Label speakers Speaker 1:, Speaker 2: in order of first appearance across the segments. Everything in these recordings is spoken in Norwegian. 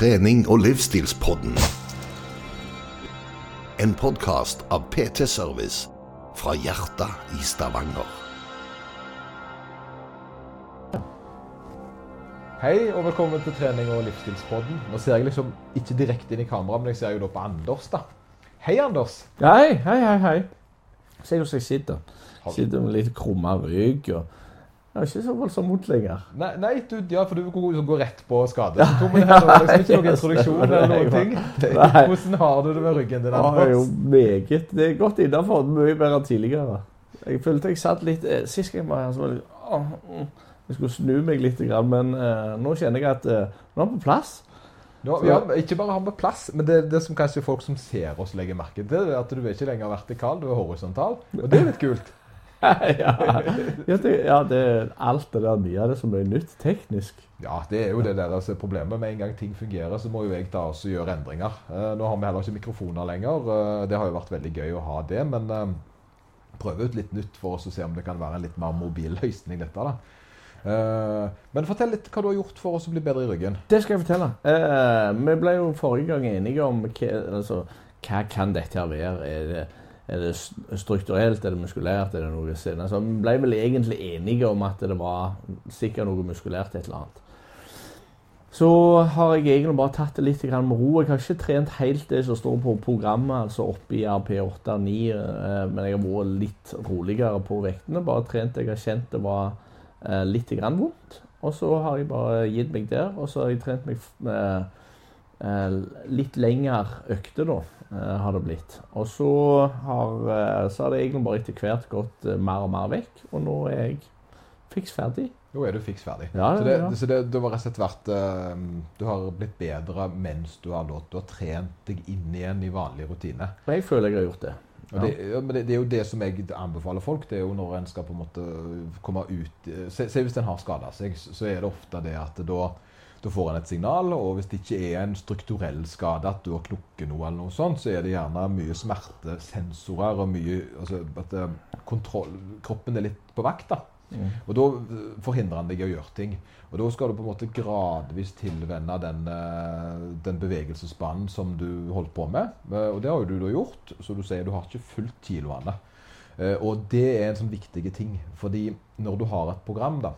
Speaker 1: trening- og livsstilspodden. En podkast av PT Service fra hjertet i Stavanger.
Speaker 2: Hei og velkommen til trening- og livsstilspodden. Nå ser jeg liksom ikke direkte inn i kamera, men jeg ser jo da på Anders, da. Hei, Anders.
Speaker 3: Hei, hei, hei. hei. Se hvordan jeg sitter. Sitter med litt krumma rygg. og Jeg har ikke så voldsomt vondt lenger.
Speaker 2: Nei, nei du, ja, for du går, rett på skadesymptomene her. Det var liksom ikke noen introduksjon eller noen ting. Hvordan har du det med ryggen din,
Speaker 3: Det er jo meget. Det er godt innafor mye bedre enn tidligere. Jeg følte jeg satt litt eh, Sist jeg var her, så var det mm. Jeg skulle snu meg litt, men eh, nå kjenner jeg at eh, nå er på plass.
Speaker 2: Nå, ja, ikke bare har vi plass, men det, det som kanskje folk som ser oss legger merke til, det er at du er ikke lenger vertikal, du er horisontal. Og det er litt kult.
Speaker 3: ja, ja, det, ja, det alt det der mye av det som er nytt teknisk.
Speaker 2: Ja, det er jo det der som er problemet. Med en gang ting fungerer, så må jo jeg da også gjøre endringer. Eh, nå har vi heller ikke mikrofoner lenger. Eh, det har jo vært veldig gøy å ha det, men eh, prøve ut litt nytt for oss å se om det kan være en litt mer mobil løsning, dette. da. Uh, men fortell litt hva du har gjort for oss å bli bedre i ryggen.
Speaker 3: Det skal jeg fortelle. Uh, vi ble jo forrige gang enige om hva, altså, hva kan dette her være. Er det, er det strukturelt, er det muskulært, er det noe senere? Så vi ble vel egentlig enige om at det var sikkert noe muskulært et eller annet. Så har jeg egentlig bare tatt det litt med ro. Jeg har ikke trent helt det som står på programmet, altså oppe i RP8 og 9, eh, men jeg har vært litt roligere på vektene. Bare trent det jeg har kjent det var eh, litt vondt. Og så har jeg bare gitt meg der, og så har jeg trent meg eh, eh, litt lengre økter, da, har det blitt. Og så har, eh, så har det egentlig bare etter hvert gått eh, mer og mer vekk, og nå er jeg fiks ferdig.
Speaker 2: Nå er du fiks ferdig.
Speaker 3: Ja,
Speaker 2: så det,
Speaker 3: ja.
Speaker 2: så det, det var rett og slett vært eh, Du har blitt bedre mens du har, du har trent deg inn igjen i vanlig rutine.
Speaker 3: Og jeg føler jeg har gjort det.
Speaker 2: Og det, ja, men det, det er jo det som jeg anbefaler folk. Det er jo når en skal på en måte komme ut Se, se hvis en har skada seg, så er det ofte det at da, da får en et signal. Og hvis det ikke er en strukturell skade, at du har knukket noe, eller noe sånt, så er det gjerne mye smertesensorer og mye altså, at eh, kontroll, Kroppen er litt på vakt. da. Og da eh, forhindrer han deg i å gjøre ting. Og da skal du på en måte gradvis tilvenne den, eh, den bevegelsesbanen som du holdt på med. Og det har jo du da gjort, så du sier du har ikke fulgt kiloene. Og det er en sånn viktig ting. Fordi når du har et program, da,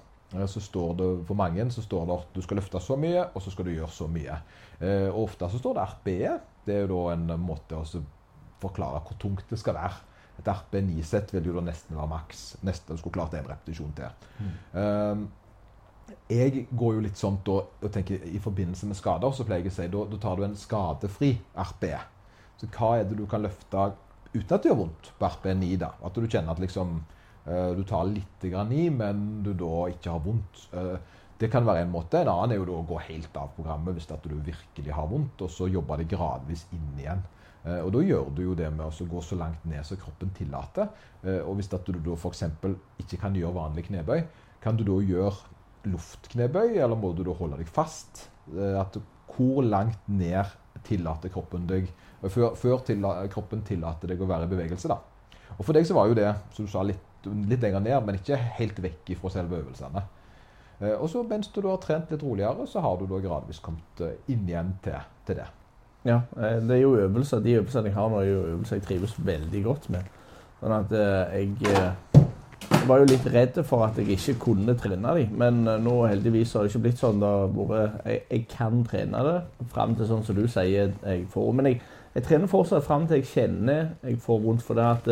Speaker 2: så står det for mange så står det at du skal løfte så mye, og så skal du gjøre så mye. Eh, Og ofte så står det RPE. Det er jo da en måte å forklare hvor tungt det skal være. Et RP9-sett vil jo da nesten være maks. Nesten du skulle klart en repetisjon til. Mm. jeg går jo litt sånn da, og tenker I forbindelse med skader så pleier jeg å si da, da tar du en skadefri RPE. Så hva er det du kan løfte uten at det gjør vondt på RP9? da? At du kjenner at liksom eh, du tar litt i, men du da ikke har vondt. Eh, det kan være en måte. En annen er jo da å gå helt av programmet hvis at du virkelig har vondt, og så jobbe det gradvis inn igjen. Eh, og da gjør du jo det med å gå så langt ned som kroppen tillater. Eh, og hvis at du da f.eks. ikke kan gjøre vanlig knebøy, kan du da gjøre luftknebøy, eller må du da holde deg fast? Eh, At hvor langt ned tillater kroppen deg Før, før tilla, kroppen tillater deg å være i bevegelse, da. Og for deg så var jo det, som du sa, litt, litt lenger ned, men ikke helt vekk fra selve øvelsene. Eh, Og så mens du har trent litt roligere, så har du da gradvis kommet eh, inn igjen til, til det.
Speaker 3: Ja, eh, det er jo øvelser. De øvelsene jeg har nå, er jo øvelser jeg trives veldig godt med. Sånn at jeg, jeg var jo litt redd for at jeg ikke kunne trene dem, men nå heldigvis har det ikke blitt sånn. Vært, jeg, jeg kan trene det fram til sånn som du sier jeg får. Men jeg, jeg trener fortsatt fram til jeg kjenner jeg får vondt. For det at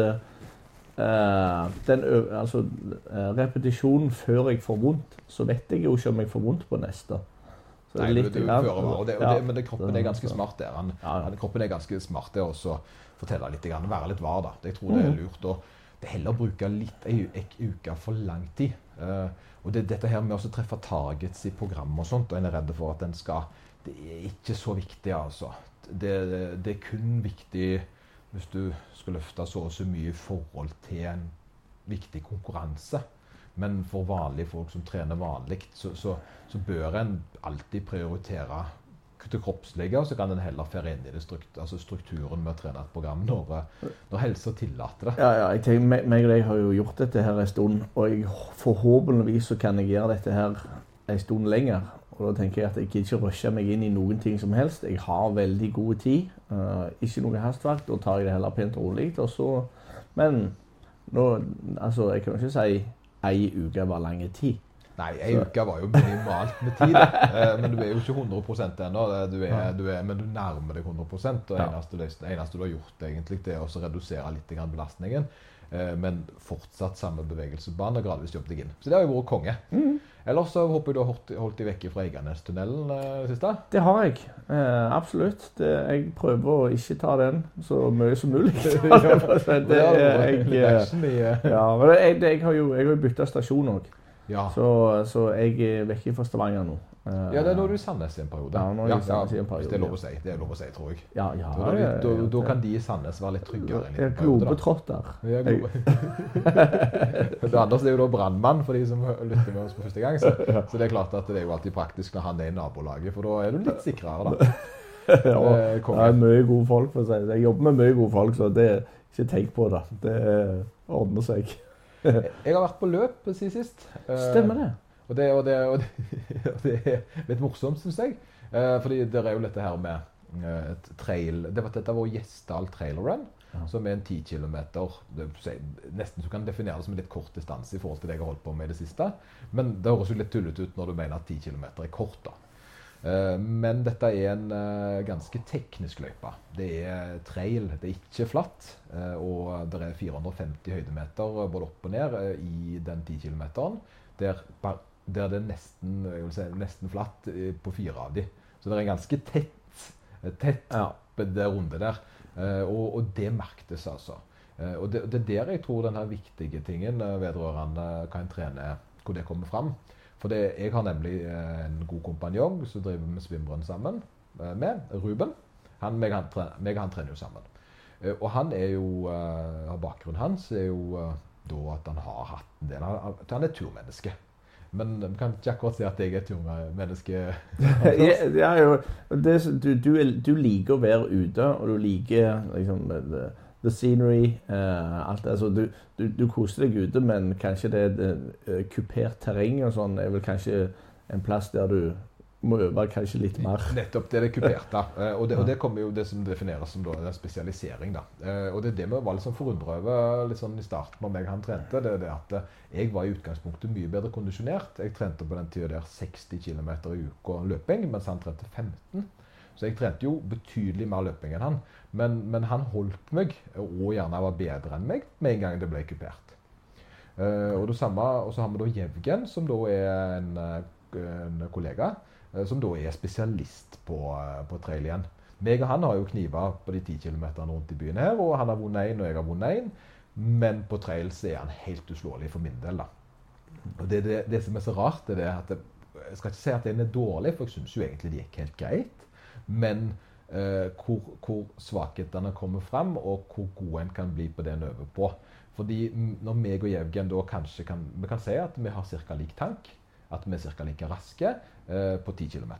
Speaker 3: den altså, eh, repetisjonen før jeg får vondt, så vet jeg jo ikke om jeg får vondt på neste. Så det er litt
Speaker 2: du, du og det, og det, men det, kroppen er ganske smart der. Han,
Speaker 3: Ja,
Speaker 2: kroppen er ganske smart der også fortelle litt, være litt var. da. Jeg tror det er
Speaker 3: Mhm.
Speaker 2: lurt. og det er heller å bruke litt ei uke for lang tid. Eh, og det, dette her med å treffe targets i program og sånt, og en er redd for at den skal Det er ikke så viktig, altså. Det, det, det er kun viktig hvis du skal løfte så og så mye i forhold til en viktig konkurranse. Men for vanlige folk som trener vanlig, så, så, så bør en alltid prioritere til kroppslige, og så kan en heller fære inn i det strukt, altså strukturen med å trene et program når, når helsa tillater det.
Speaker 3: Ja, ja, jeg tenker, meg, meg og deg har jo gjort dette her en stund, og jeg, forhåpentligvis så kan jeg gjøre dette her en stund lenger. Og da tenker jeg at jeg gidder ikke rushe meg inn i noen ting som helst. Jeg har veldig god tid. Uh, ikke noe hastverk. Da tar jeg det heller pent og rolig. Og så, men nå, altså, jeg kan jo ikke si ei uke var lang tid.
Speaker 2: Nei, ei uke var jo minimalt med tid. Eh, men du er jo ikke 100 ennå. Du er, du er, men du nærmer deg 100 og det eneste, det eneste du har gjort, egentlig, det er å redusere litt belastningen. Eh, men fortsatt samme bevegelsesbane, gradvis jobbet deg inn. Så det har jo vært konge. Mm. Ellers så håper jeg du har holdt, holdt deg vekke fra Eiganestunnelen eh, siste?
Speaker 3: Det har jeg. Eh, absolutt. Det, jeg prøver å ikke ta den så mye som mulig. det, jeg, ja, men jeg, jeg, har jo, jeg bytta stasjon òg. Ja. Så, så, jeg er vekke fra Stavanger nå.
Speaker 2: Ja, det er når du er i Sandnes i en periode.
Speaker 3: Ja, når jeg er Sandnes i en periode.
Speaker 2: Det er lov å si. Det er lov å si, tror jeg.
Speaker 3: Ja, ja,
Speaker 2: da, da, da, da kan de i Sandnes være litt tryggere.
Speaker 3: En liten globetrotter.
Speaker 2: Ja, globe. Anders er jo da brannmann, for de som lytter med oss på første gang. Så, så, det er klart at det er jo alltid praktisk når han er i nabolaget, for da er du litt sikrere, da.
Speaker 3: ja, det er mye gode folk, for å si det. Jeg jobber med mye gode folk, så det er ikke tenk på det. Det ordner seg.
Speaker 2: jeg har vært på løp siden sist.
Speaker 3: Stemmer det.
Speaker 2: Og det, og det, og det, og det er litt morsomt, syns jeg. Eh, fordi det er jo dette her med eh, et trail det var, Dette vår Gjesdal trail run, ja. som er en 10 km Nesten så kan definere det som en litt kort distanse i forhold til det jeg har holdt på med i det siste. Men det høres jo litt tullete ut når du mener at 10 km er kort. da. Eh, men dette er en uh, ganske teknisk løype. Det er trail, det er ikke flatt. Og det er 450 høydemeter både opp og ned i den 10 km. Der der det er nesten, si, nesten flatt eh, på fire av de. Så det er en ganske tett, eh, tett ja. runde der. Eh, og, og, det merktes, altså. Og det, det, er der jeg tror den viktige tingen vedrørende hva en trener, hvor det kommer fram. For det, jeg har nemlig en god kompanjong som driver med svimbrønn sammen med, Ruben. Han, meg, han, meg han trener jo sammen. Og han er jo, bakgrunnen hans er jo da at han har hatt en del Han er turmenneske. Men vi kan ikke akkurat si at jeg er et jungemenneske.
Speaker 3: ja, ja, det, du, du, du, liker å være ute, og du liker liksom, the, the scenery. Uh, alt, altså, du, du, du, koser deg ute, men kanskje det, er uh, kupert terreng og sånn er vel kanskje en plass der du må øve kanskje litt mer.
Speaker 2: Nettopp. Det er det kuperte. Eh, og det, og det kommer jo det som defineres som da, spesialisering. da. Eh, og det er det vi var litt sånn forundra over sånn i starten når meg han trente. det er det at eh, Jeg var i utgangspunktet mye bedre kondisjonert. Jeg trente på den tida der 60 km i uka løping, mens han trente 15. Så jeg trente jo betydelig mer løping enn han. Men, men han holdt meg, og gjerne var bedre enn meg, med en gang det ble kupert. og, og så har vi da Jevgen, som da er en, en kollega. Eh, som da er spesialist på, eh, på trail igjen. Meg og han har jo kniver på de ti kilometerne rundt i byen her, og han har vunnet én, og jeg har vunnet én. Men på trail så er han helt uslåelig for min del, da. Og det, det, det som er så rart, er det at det, Jeg skal ikke si at den er dårlig, for jeg syns jo egentlig det gikk helt greit. Men eh, hvor, hvor, svakhetene kommer fram, og hvor god en kan bli på det en øver på. Fordi når meg og Jevgen da kanskje kan Vi kan si at vi har ca. lik tank at vi er ca. like raske eh, på 10 km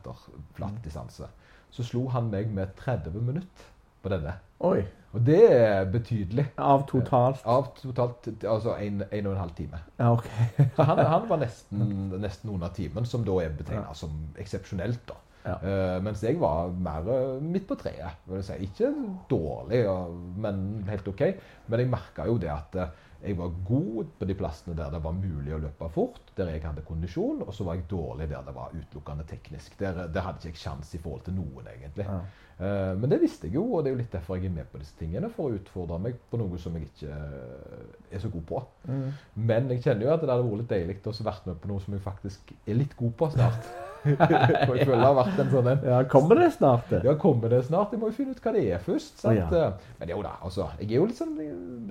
Speaker 2: flatt mm. distanse. Så slo han meg med 30 minutter på denne.
Speaker 3: Oi.
Speaker 2: Og det er betydelig.
Speaker 3: Av totalt?
Speaker 2: Av totalt, Altså en, en og en halv time.
Speaker 3: Ja, ok.
Speaker 2: så han, han, var nesten, nesten under timen, som da er betegna ja. som eksepsjonelt. da. Ja. Uh, mens jeg var mer uh, midt på treet. vil jeg si. Ikke dårlig, uh, men helt OK. Men jeg merka jo det at jeg var god på de plassene der det var mulig å løpe fort, der jeg hadde kondisjon, og så var jeg dårlig der det var utelukkende teknisk. Der, der hadde ikke jeg sjanse i forhold til noen, egentlig. Ja. Uh, men det visste jeg jo, og det er jo litt derfor jeg er med på disse tingene. For å utfordre meg på noe som jeg ikke uh, er så god på. Mm. Men jeg kjenner jo at det hadde vært litt deilig å vært med på noe som jeg faktisk er litt god på snart. For jeg føler det har vært en sånn en.
Speaker 3: Ja, Kommer det snart? Det?
Speaker 2: Ja, kommer det snart? Jeg må jo finne ut hva det er først. sant? Oh, ja. Men jo da, altså. Jeg er jo litt sånn,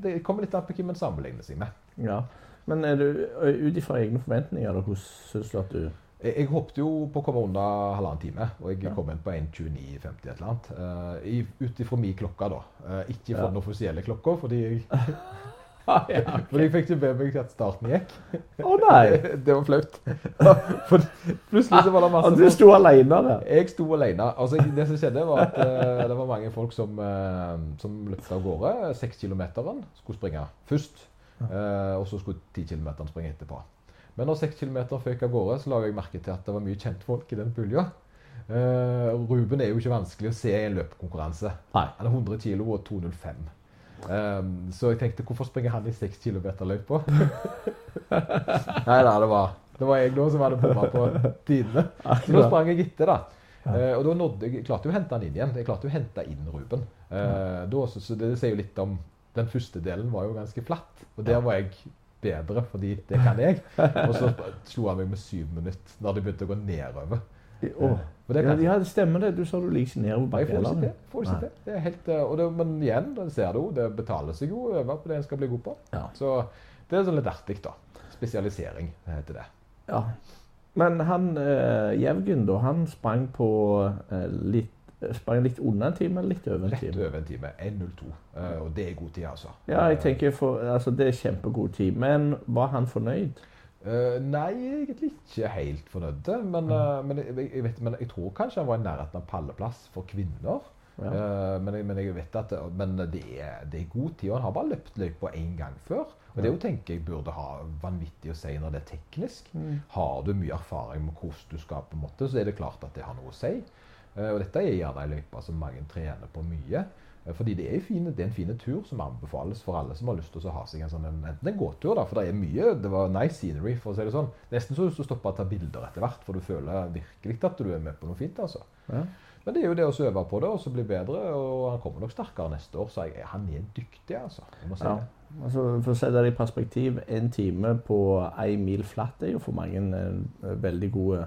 Speaker 2: Det kommer litt an på hvem en sammenligner seg med.
Speaker 3: Ja, Men er du ut ifra egne forventninger, hvordan syns du at du
Speaker 2: jeg, jeg håpet jo på å komme under halvannen time, og jeg ja. kom inn på 1.29,50 et eller annet. Uh, Ut ifra min klokke, da. Uh, ikke fra ja. den offisielle klokka, fordi jeg ja, okay. Fordi jeg fikk ikke med meg at starten gikk.
Speaker 3: Å oh, nei!
Speaker 2: det var flaut. Plutselig så var det masse
Speaker 3: Og du sto alene der?
Speaker 2: Jeg sto alene. Altså, det som skjedde, var at uh, det var mange folk som, uh, som løpte av gårde. Seks kilometeren skulle springe først. Uh, og så skulle ti kilometeren springe etterpå. Men når seks kilometer føk av gårde, så la jeg merke til at det var mye kjentfolk i den pulja. Uh, Ruben er jo ikke vanskelig å se i en løpekonkurranse. Han er 100 kg og 2,05. Um, så jeg tenkte hvorfor springer han i 6 km-løypa? Nei da, det var, det var jeg nå som hadde bomma på tidene. Så da sprang jeg etter, da. Uh, og da nådde jeg, klarte jo å hente han inn igjen. Jeg klarte jo å hente inn Ruben. Uh, da, så, så det sier jo litt om Den første delen var jo ganske flatt, og der var jeg bedre, fordi det kan jeg. Og så slo han meg med syv minutter når det begynte å gå nedover.
Speaker 3: Åh.
Speaker 2: Det
Speaker 3: Ja, ja, det stemmer det. Du sa du ligger nedover bakkelene.
Speaker 2: Får ikke til. Det er helt, eh, det, men igjen, det ser du, det betaler seg jo å øve på det en skal bli god på.
Speaker 3: Ja.
Speaker 2: Så det er sånn litt artig, da. Spesialisering heter det.
Speaker 3: Ja. Men han eh, Jevgen, da, han sprang på eh, litt Sprang litt under en time eller litt over en time?
Speaker 2: Rett over en time. 1.02. Uh, Og det er god tid, altså.
Speaker 3: Ja, jeg tenker for, altså Det er kjempegod tid. Men var han fornøyd?
Speaker 2: Eh, nei, egentlig ikke helt fornøyd. Men, eh, men, jeg, jeg vet, men jeg tror kanskje han var i nærheten av palleplass for kvinner.
Speaker 3: Ja.
Speaker 2: Uh, men, jeg, men jeg vet at men det, er, det er god tid. og Han har bare løpt løypa én gang før. Og det jo tenker jeg burde ha vanvittig å si når det er teknisk. Har du mye erfaring med hvordan du skal, på en måte, så er det klart at det har noe å si. Og dette er gjerne ei løype som mange trener på mye. Eh, Fordi det er, fine, det er en fin tur som anbefales for alle som har lyst til å ha seg en sånn enten en gåtur, da, for det er mye Det var nice scenery, for å si det sånn. Nesten så du skal stoppe å ta bilder etter hvert, for du føler virkelig at du er med på noe fint. altså.
Speaker 3: Ja.
Speaker 2: Men det er jo det å øve på det, og så bli bedre. Og han kommer nok sterkere neste år, så jeg, han er dyktig, altså. Si
Speaker 3: Ja. Altså, for å sette det i perspektiv, en time på én mil flatt er jo for mange en, eh, veldig, gode,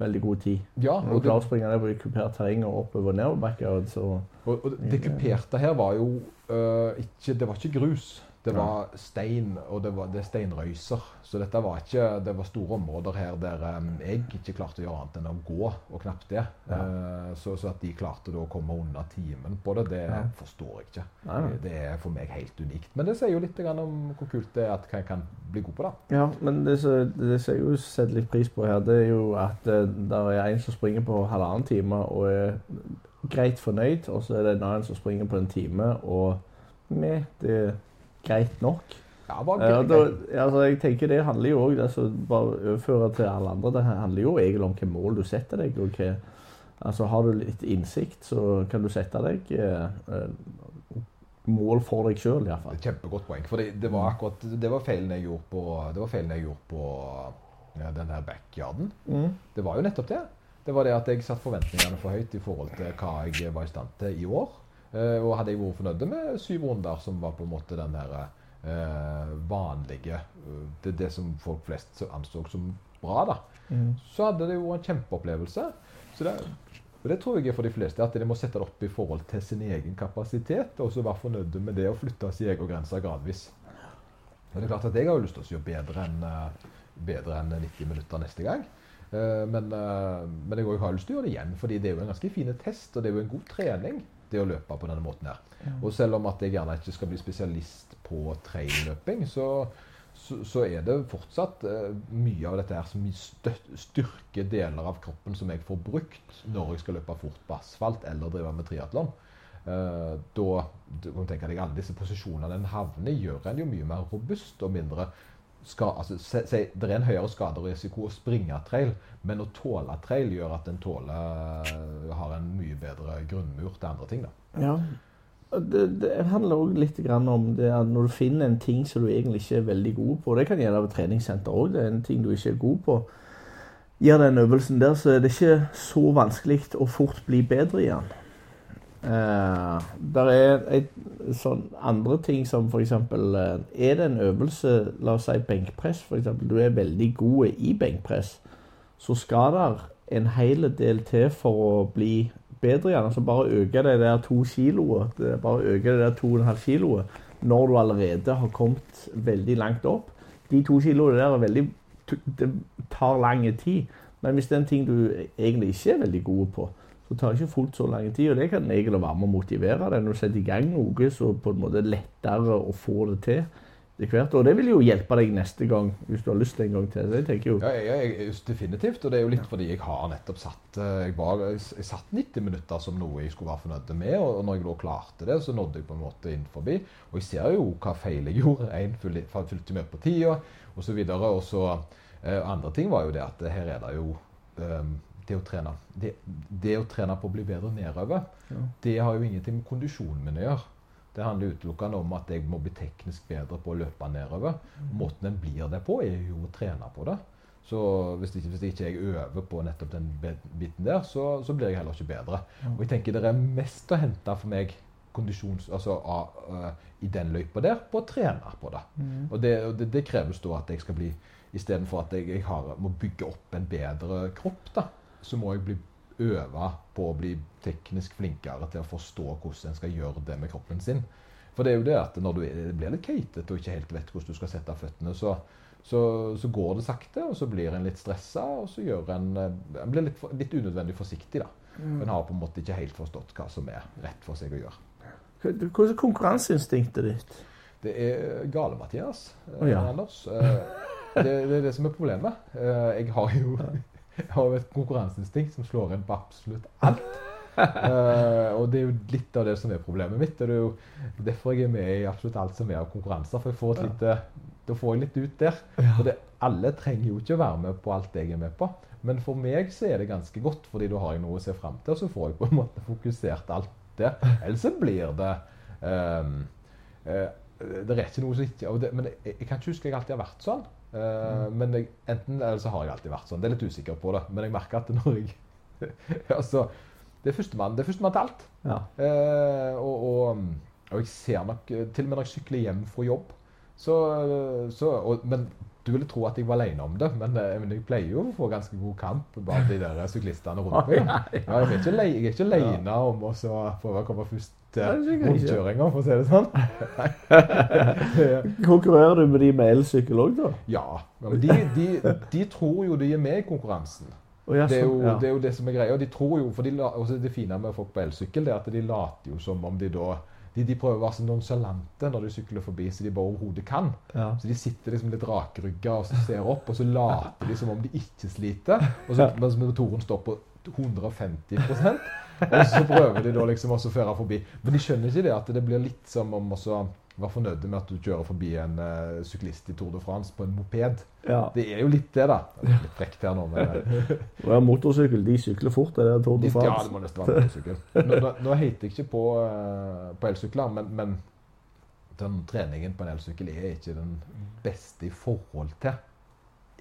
Speaker 3: veldig god tid.
Speaker 2: Ja,
Speaker 3: Når
Speaker 2: og
Speaker 3: du klarer å springe ned på kupert terreng og oppover nedoverbakker, så
Speaker 2: og, og det kuperte her var jo uh, ikke Det var ikke grus. Det var stein, og det, var, det er steinrøyser. Så dette var ikke Det var store områder her der um, jeg ikke klarte å gjøre annet enn å gå, og knapt det.
Speaker 3: Ja.
Speaker 2: Uh, så, så at de klarte å komme under timen på det, det
Speaker 3: Ja.
Speaker 2: forstår jeg ikke.
Speaker 3: Nei.
Speaker 2: Det er for meg helt unikt. Men det sier jo litt om hvor kult det er at jeg kan bli god på det.
Speaker 3: Ja, men det som jeg jo setter litt pris på her, det er jo at eh, det er en som springer på halvannen time og er greit fornøyd, og så er det en annen som springer på en time og med det greit nok.
Speaker 2: Ja, bare greit.
Speaker 3: da, altså, jeg tenker Det handler jo òg altså, Bare overføre til alle andre. Det handler jo egentlig om hvilke mål du setter deg. og hva, altså Har du litt innsikt, så kan du sette deg eh, eh, mål for deg sjøl, iallfall.
Speaker 2: Kjempegodt poeng. For det, det var akkurat Det var feilen jeg gjorde på, det var feilen jeg gjorde på ja, den her backyarden.
Speaker 3: Mm.
Speaker 2: Det var jo nettopp det. Det var det at jeg satte forventningene for høyt i forhold til hva jeg var i stand til i år. Eh, og hadde jeg vært fornøyd med syv runder, som var på en måte den der eh, vanlige eh, det, det som folk flest anså som bra, da.
Speaker 3: Mm.
Speaker 2: Så hadde det jo en kjempeopplevelse. Så det, og det tror jeg er for de fleste, at de må sette det opp i forhold til sin egen kapasitet, og så være fornøyd med det å flytte sin egen grense gradvis. Og det er klart at jeg har jo lyst til å gjøre bedre enn bedre enn 90 minutter neste gang. Men, men jeg har lyst til å gjøre det igjen, fordi det er jo en ganske fin test, og det er jo en god trening det å løpe på denne måten her. Og selv om at jeg gjerne ikke skal bli spesialist på trailløping, så, så, så er det fortsatt eh, mye av dette her som styrker deler av kroppen som jeg får brukt når jeg skal løpe fort på asfalt eller drive med triatlon. Uh, da du kan tenke deg alle disse posisjonene en havner gjør en jo mye mer robust og mindre ska, altså, se, se, Det er en høyere skaderisiko å springe trail, men å tåle trail gjør at en tåler har en mye bedre grunnmur til andre ting. da.
Speaker 3: Ja. Det, det handler òg litt om det at når du finner en ting som du egentlig ikke er veldig god på Det kan gjelde ved treningssenter òg. Det er en ting du ikke er god på. Gjør den øvelsen der, så er det ikke så vanskelig å fort bli bedre i den. Eh, der er et, sånn andre ting som f.eks. Eh, er det en øvelse, la oss si benkpress f.eks. Du er veldig god i benkpress, så skal der en hel del til for å bli bedre igjen. Altså bare øke det der to kiloet, bare øke det der to og en halv kiloet, når du allerede har kommet veldig langt opp. De to kiloene der er veldig Det tar lang tid. Men hvis det er en ting du egentlig ikke er veldig god på, så tar ikke fullt så lang tid. Og det kan egentlig være med å motivere deg når du setter i gang noe, så på en måte er lettere å få det til det hvert. Og det vil jo hjelpe deg neste gang, hvis du har lyst en gang til. Så jeg tenker jo
Speaker 2: Ja, jeg, jeg, definitivt. Og det er jo litt fordi jeg har nettopp satt eh, Jeg, var, jeg, satt 90 minutter som noe jeg skulle være fornøyd med, og, og når jeg da klarte det, så nådde jeg på en måte inn forbi. Og jeg ser jo hva feil jeg gjorde. Én fulgte med på tida, osv. Og så Eh, andre ting var jo det at her er det jo eh, det, å trene, det, det å trene på å bli bedre nedover,
Speaker 3: Ja.
Speaker 2: det har jo ingenting med kondisjonen min å gjøre. Det handler utelukkende om at jeg må bli teknisk bedre på å løpe nedover. Måten en blir det på, er jo å trene på det. Så hvis ikke, hvis ikke jeg øver på nettopp den biten der, så, så blir jeg heller ikke bedre. Og jeg tenker det er mest å hente for meg kondisjons, altså, av, øh, i den løypa der, på å trene på det. Og det, og det, det kreves da at jeg skal bli Istedenfor at jeg, jeg har, må bygge opp en bedre kropp, da, så må jeg bli øve på å bli teknisk flinkere til å forstå hvordan en skal gjøre det med kroppen sin. For det er jo det at når du blir litt keitete og ikke helt vet hvordan du skal sette føttene, så, så, så går det sakte, og så blir en litt stressa, og så gjør en, eh, en blir litt, litt unødvendig forsiktig. da. En har på en måte ikke helt forstått hva som er rett for seg å gjøre.
Speaker 3: Hvordan er konkurranseinstinktet ditt?
Speaker 2: Det er gale, Mathias.
Speaker 3: Oh, ja.
Speaker 2: Anders. Eh, Det, det er det som er problemet. Eh, Jeg har jo jeg har jo et konkurranseinstinkt som slår inn på absolutt alt. uh, og det er jo litt av det som er problemet mitt. og Det er jo derfor jeg er med i absolutt alt som er av konkurranser. For jeg får et lite, da får jeg litt ut der. For det, alle trenger jo ikke å være med på alt jeg er med på. Men for meg så er det ganske godt, fordi da har jeg noe å se fram til. Og så får jeg på en måte fokusert alt der. Ellers så blir det um, uh, Det er ikke noe som ikke det, Men jeg, jeg kan ikke huske jeg alltid har vært sånn. Eh, Men jeg, enten eller så har jeg alltid vært sånn. Det er litt usikker på det. Men jeg merker at når jeg Altså, det er førstemann det førstemann til alt.
Speaker 3: Ja.
Speaker 2: Eh, og, og, og jeg ser nok eh, Til og med når jeg sykler hjem fra jobb så, så og, Men du ville tro at jeg var alene om det, men, men jeg pleier jo å få ganske god kamp blant de der syklistene rundt meg. Ja, jeg, er ikke er alene om å prøve å komme først
Speaker 3: Er
Speaker 2: til
Speaker 3: sikkert ikke.
Speaker 2: rundkjøringa, for å si det sånn.
Speaker 3: Konkurrerer du med de med elsykkel òg, da?
Speaker 2: Ja. men de, de, de tror jo de er med i konkurransen.
Speaker 3: Oh, ja,
Speaker 2: Det er, jo,
Speaker 3: sånn, ja.
Speaker 2: det er jo det som er greia. De tror jo, for de, også Det fine med folk på elsykkel er at de later jo som om de da de, de prøver å være så nonsjalante når de sykler forbi, så de bare overhodet kan.
Speaker 3: Ja.
Speaker 2: Så de sitter liksom litt rakrygga og så ser opp, og så later de som om de ikke sliter. Og så, mens motoren står på 150 og så prøver de da liksom å føre forbi. Men de skjønner ikke det at det blir litt som om også være fornøyd med at du kjører forbi en uh, syklist i Tour de France på en moped.
Speaker 3: ja.
Speaker 2: Det er jo litt det, da. Det Litt frekt her nå, men eh,
Speaker 3: ja, motorsykkel, de sykler fort. Det der Tour de
Speaker 2: France. ja, det må nesten være motorsykkel. Nå, nå, nå heter jeg ikke på, uh, på elsykler, men, men den treningen på en elsykkel er ikke den beste i forhold til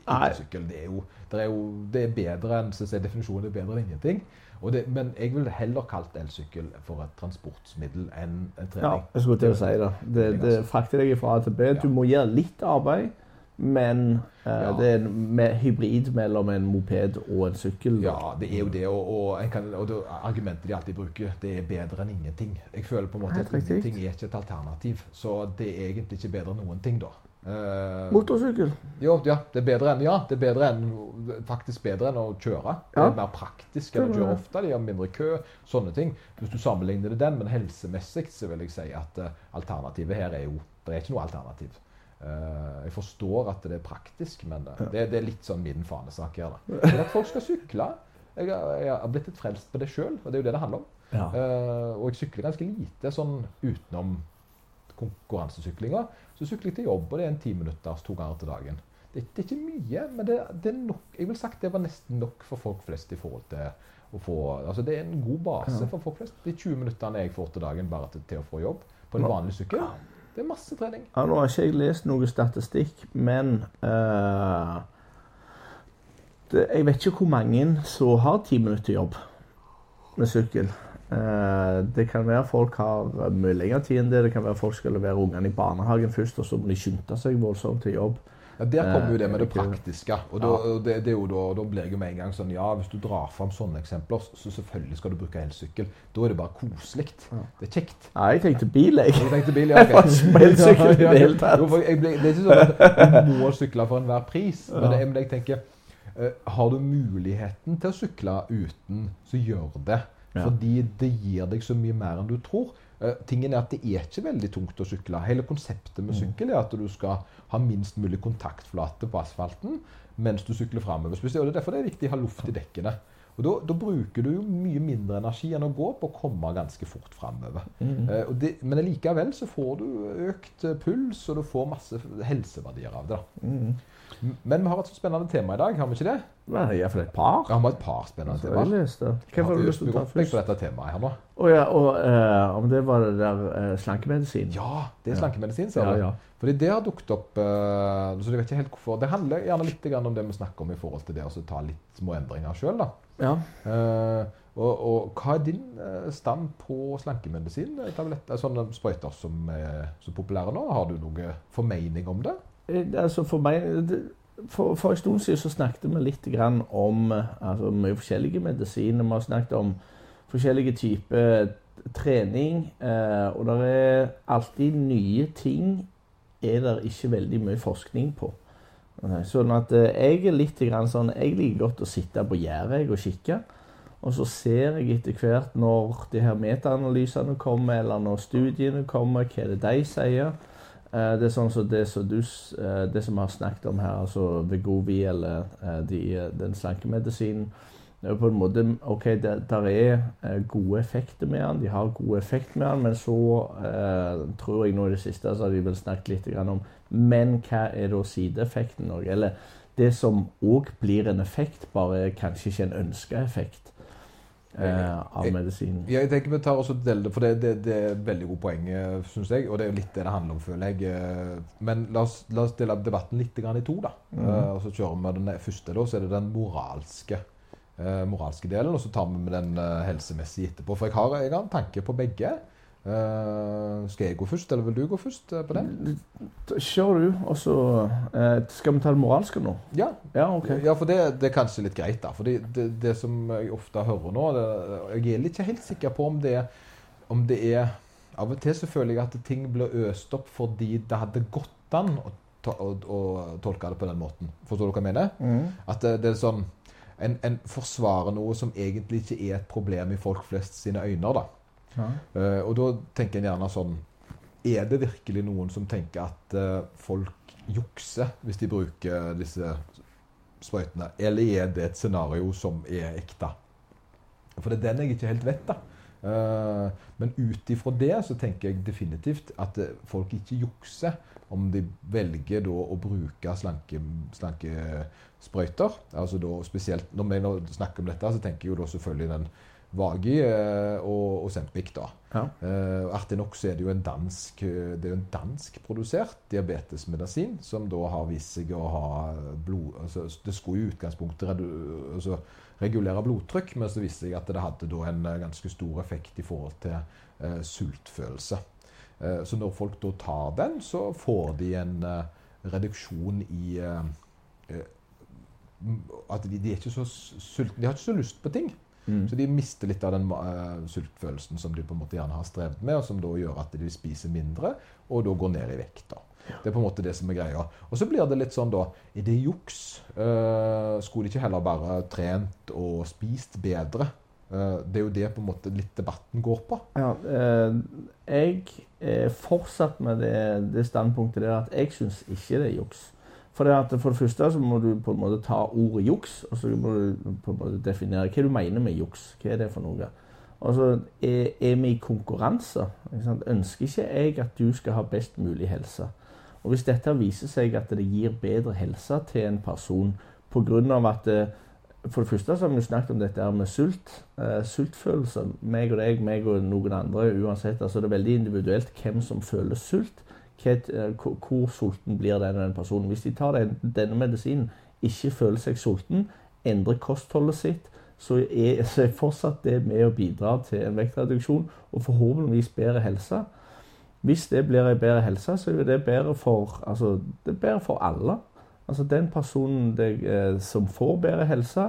Speaker 2: elsykkel. Det det er jo det er bedre enn definisjonen er bedre enn ingenting. Det, men jeg ville heller kalt elsykkel for et transportmiddel enn en
Speaker 3: Ja, jeg skulle til å si det. Det, det frakter deg fra A til B. Du må gjøre litt arbeid, men eh,
Speaker 2: Ja.
Speaker 3: det er en hybrid mellom en moped og en sykkel. da.
Speaker 2: Ja, det er jo det. Og, og, kan, og det, argumentet de alltid bruker, det er bedre enn ingenting. Jeg føler på en måte at ingenting er ikke et alternativ. Så det er egentlig ikke bedre enn noen ting, da. Eh,
Speaker 3: Motorsykkel.
Speaker 2: jo, ja, det er bedre enn ja, det er bedre enn, faktisk bedre enn å kjøre. Det er mer praktisk enn å kjøre ofte. De har mindre kø, sånne ting. Hvis du sammenligner det den, men helsemessig så vil jeg si at uh, alternativet her er jo Det er ikke noe alternativ. Uh, jeg forstår at det er praktisk, men ja. det, det er litt sånn min fanesak her. da. Men at folk skal sykle Jeg har, jeg har blitt litt frelst på det sjøl, og det er jo det det handler om.
Speaker 3: Ja.
Speaker 2: Og jeg sykler ganske lite sånn utenom konkurransesyklinga. Så sykler jeg til jobb, og det er en ti minutter to ganger til dagen. Det, det er ikke mye, men det, det er nok. Jeg vil sagt det var nesten nok for folk flest i forhold til å få Altså det er en god base for folk flest. De 20 minuttene jeg får til dagen bare til, til å få jobb på en vanlig sykkel, det er masse trening.
Speaker 3: Ja, nå har ikke jeg lest noe statistikk, men uh, det, Jeg vet ikke hvor mange som har ti minutter jobb med sykkel. Eh, det kan være folk har mye lengre tid enn det. Det kan være folk skal levere ungene i barnehagen først, og så må de skynde seg voldsomt til jobb.
Speaker 2: Ja, Der kommer jo det med det
Speaker 3: Eh,
Speaker 2: praktiske. Og da, og det, det da, da blir jeg jo med en gang sånn Ja, hvis du drar fram sånne eksempler, så selvfølgelig skal du bruke elsykkel. Da er det bare koselig. Det er kjekt.
Speaker 3: Nei, jeg tenkte bil, jeg.
Speaker 2: Jeg tenkte bil, ja.
Speaker 3: okay. elsykkel i det hele tatt.
Speaker 2: Jeg ble, det er ikke sånn at du må sykle for enhver pris. Men, det, men jeg tenker eh, Har du muligheten til å sykle uten, så gjør det.
Speaker 3: Ja.
Speaker 2: Fordi det gir deg så mye mer enn du tror. Uh, tingen er at Det er ikke veldig tungt å sykle. Hele konseptet
Speaker 3: Mm.
Speaker 2: med sykkel er at du skal ha minst mulig kontaktflate på asfalten mens du sykler framover. Og det er derfor det er viktig å ha luft i dekkene. Og da, da bruker du jo mye mindre energi enn å gå på å komme ganske fort framover.
Speaker 3: Mm.
Speaker 2: Uh, men likevel så får du økt eh, puls, og du får masse helseverdier av det.
Speaker 3: Mm.
Speaker 2: Men vi har et så spennende tema i dag, har vi ikke det?
Speaker 3: Er iallfall et par.
Speaker 2: Ja, vi har et par spennende temaer.
Speaker 3: Hva har du lyst til å ta først?
Speaker 2: på dette temaet her nå?
Speaker 3: Å ja, og uh, om det var det der uh, slankemedisin?
Speaker 2: Ja, det er slankemedisin, ser
Speaker 3: ja,
Speaker 2: du.
Speaker 3: ja.
Speaker 2: Fordi det har dukket opp uh, så jeg vet ikke helt hvorfor. Det handler gjerne litt om det vi snakker om i forhold til det å ta litt små endringer sjøl.
Speaker 3: ja.
Speaker 2: og, og hva er din stand på slankemedisin? Tabletter, sånne sprøyter som er så populære nå. Har du noe formening om det?
Speaker 3: Altså for meg det, for, for en stund siden så snakket vi litt om eh, altså, mye forskjellige medisiner. Vi har snakket om forskjellige typer trening. Eh, og det er alltid nye ting er det ikke veldig mye forskning på. Sånn at eh, jeg er litt sånn Jeg liker godt å sitte på gjerdet og kikke. Og så ser jeg etter hvert når de her metaanalysene kommer, eller når studiene kommer, hva er det de sier. Eh, Det er sånn som det som du eh, det som vi har snakket om her, altså Vegovi eller eh, de, den slankemedisinen. Det er på en måte OK, det der er gode effekter med den, de har god effekt med den, men så eh, tror jeg nå i det siste så har de vel snakket litt om Men hva er da sideeffekten? Eller det som òg blir en effekt, bare kanskje ikke en ønska effekt av medisinen.
Speaker 2: Jeg, jeg tenker vi tar også deler for det, det, det er et veldig godt poeng, syns jeg. Og det er jo litt det det handler om, føler jeg. eh, Men la oss, la oss dele debatten litt i to, da.
Speaker 3: Mhm.
Speaker 2: Eh, og så kjører vi den første, da. Så er det den moralske, eh, moralske delen. Og så tar vi med den eh, helsemessige etterpå. For jeg har, jeg har en tanke på begge. Eh, skal jeg gå først, eller vil du gå først uh, på det?
Speaker 3: Kjør du, og så uh, Skal vi ta det moralske nå?
Speaker 2: Ja,
Speaker 3: Ja, okay.
Speaker 2: Ja, for det, det er kanskje litt greit, da. Fordi det, det som jeg ofte hører nå det, Jeg er ikke helt sikker på om det, om det er Av og til så føler jeg at ting blir øst opp fordi det hadde gått an å, å, å tolke det på den måten. Forstår du hva jeg mener?
Speaker 3: Mm.
Speaker 2: At det, det er sånn en, en forsvarer noe som egentlig ikke er et problem i folk flest sine øyne. da. Eh, og da tenker en gjerne sånn Er det virkelig noen som tenker at uh, folk jukser hvis de bruker disse sprøytene? Eller er det et scenario som er ekte? For det er den jeg ikke helt vet, da. Uh, men ut ifra det så tenker jeg definitivt at folk ikke jukser om de velger da å bruke slanke, sprøyter Altså da spesielt Når vi snakker om dette, så tenker jeg jo da selvfølgelig den Vagi eh, og Ozempic. da.
Speaker 3: Ja.
Speaker 2: Eh, Artig nok så er det jo en dansk eh, det er jo en danskprodusert diabetesmedisin som da har vist seg å ha blod altså Det skulle i utgangspunktet altså regulere blodtrykk, men så viste det seg at det hadde da en ganske stor effekt i forhold til uh, sultfølelse. Uh, så når folk da tar den, så får de en uh, reduksjon i At de, de er ikke så sultne. De har ikke så lyst på ting.
Speaker 3: Mm.
Speaker 2: Så de mister litt av den uh, sultfølelsen som de på en måte gjerne har strevd med, og som da gjør at de spiser mindre, og da går ned i vekt. da. Det er på en måte det som er greia. Og så blir det litt sånn, da Er det juks? Uh, skulle de ikke heller bare trent og spist bedre? Uh, det er jo det på en måte litt debatten går på.
Speaker 3: Ja, jeg er fortsatt med det, det standpunktet der at jeg syns ikke det er juks. For det, for det første så må du på en måte ta ordet juks, og så må du på en måte definere hva du mener med juks. Hva er det for noe? Og så er, er vi i konkurranse. Ikke? Ønsker ikke jeg at du skal ha best mulig helse. Og hvis dette viser seg at det gir bedre helse til en person pga. at eh, For det første så har vi snakket om dette med sult. Eh, sultfølelse. Meg og deg, meg og noen andre uansett. altså Det er veldig individuelt hvem som føler sult. Eh, hvor, sulten blir den, den personen. Hvis de tar den, denne medisinen, ikke føler seg sulten, endrer kostholdet sitt, så er, så er fortsatt det med å bidra til en vektreduksjon og forhåpentligvis bedre helse. Hvis det blir en bedre helse, så er det bedre for, altså, det er bedre for alle. Altså Den personen det, eh, som får bedre helse,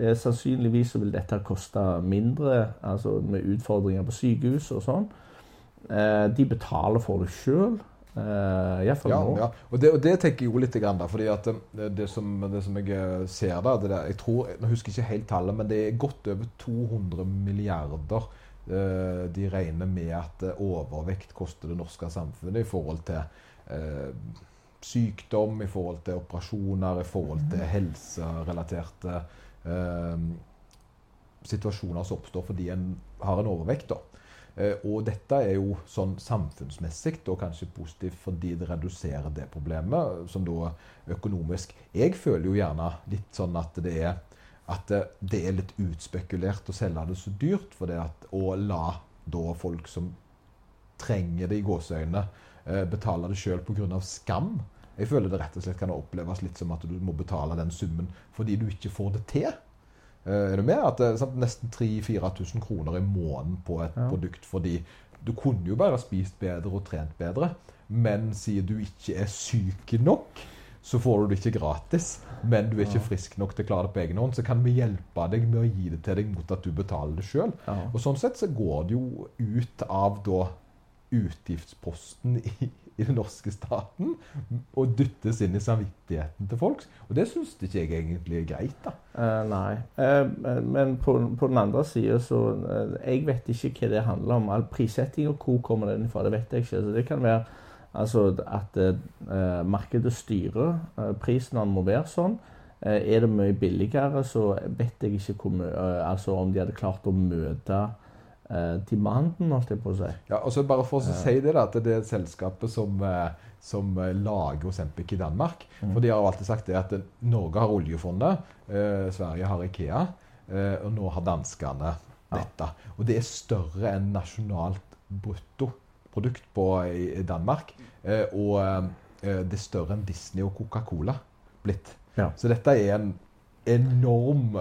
Speaker 3: eh, sannsynligvis så vil dette koste mindre, altså med utfordringer på sykehus og sånn. De betaler for det sjøl. Uh,
Speaker 2: Ja, ja. Og, det, og det tenker jeg jo litt grann da, fordi at det, det, som, det som jeg eh, ser da, det der, jeg tror, jeg husker ikke helt tallet, men det er godt over 200 milliarder uh, de regner med at eh, overvekt koster det norske samfunnet i forhold til uh, sykdom, i forhold til operasjoner, i forhold til helserelaterte eh, situasjoner som oppstår fordi en har en overvekt. da. Eh, og dette er jo sånn samfunnsmessig og kanskje positivt fordi det reduserer det problemet, som da økonomisk Jeg føler jo gjerne litt sånn at det er, at det er litt utspekulert å selge det så dyrt. For det at å la da folk som trenger det i gåseøynene, eh, betale det sjøl pga. skam. Jeg føler det rett og slett kan oppleves litt som at du må betale den summen fordi du ikke får det til. Eh, er du med? At det er Nesten 3000-4000 kroner i måneden på et ja. produkt fordi du kunne jo bare spist bedre og trent bedre, men siden du ikke er syk nok, så får du det ikke gratis. Men du er ikke frisk nok til å klare det på egen hånd, så kan vi hjelpe deg med å gi det til deg mot at du betaler det sjøl. Ja. Og sånn sett så går det jo ut av da utgiftsposten i, i den norske staten og dyttes inn i samvittigheten til folk. Og det syns ikke jeg egentlig er greit. da.
Speaker 3: Uh, nei. Uh, men på, på, den andre sida så uh, Jeg vet ikke hva det handler om. All prissetting og hvor kommer den fra, det vet jeg ikke. Så det kan være altså, at markedet styrer prisen, den må være sånn. er det mye billigere, så vet jeg ikke hvor altså om de hadde klart å møte eh, demanden, holdt jeg på å si.
Speaker 2: Ja, og så Bare for å si det, da, at det er selskapet som, eh, som eh, lager Osempic i Danmark. Mm. For de har jo alltid sagt det at Norge har oljefondet, eh, Sverige har Ikea, eh, og nå har danskene dette. Ja. Og det er større enn nasjonalt bruttoprodukt på, i, i Danmark. Eh, og det er større enn Disney og Coca-Cola blitt. Ja. Så dette er en enorm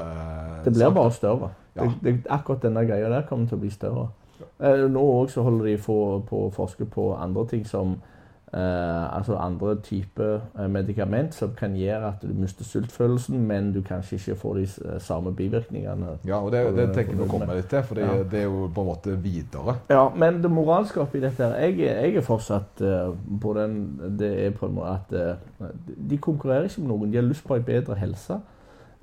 Speaker 3: Det blir bare større. Ja. Det, det, akkurat denne greia der kommer til å bli større. Eh, nå også holder de på å forske på andre ting som eh, altså andre typer eh, medikament som kan gjøre at du mister sultfølelsen, men du kanskje ikke får de eh, samme bivirkningene.
Speaker 2: Ja, og det, det tenker jeg vi kommer litt til, for det, det, er jo på en måte videre.
Speaker 3: Ja, men det moralske oppi dette her jeg, jeg, er fortsatt uh, på den Det er på en måte at uh, de konkurrerer ikke med noen. De har lyst på en bedre helse.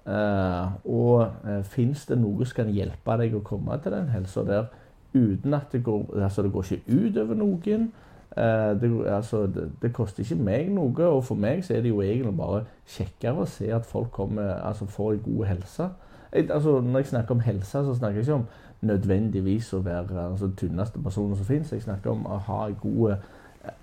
Speaker 3: Uh, og uh, fins det noe som kan hjelpe deg å komme til den helsa der uten at det går Altså, det går ikke ut over noen. Uh, det, altså, det, det, koster ikke meg noe, og for meg så er det jo egentlig bare kjekkere å se at folk kommer, altså, får god helse. Jeg, altså, når jeg snakker om helse, så snakker jeg ikke om nødvendigvis å være altså, tynneste personen som fins. Jeg snakker om å ha god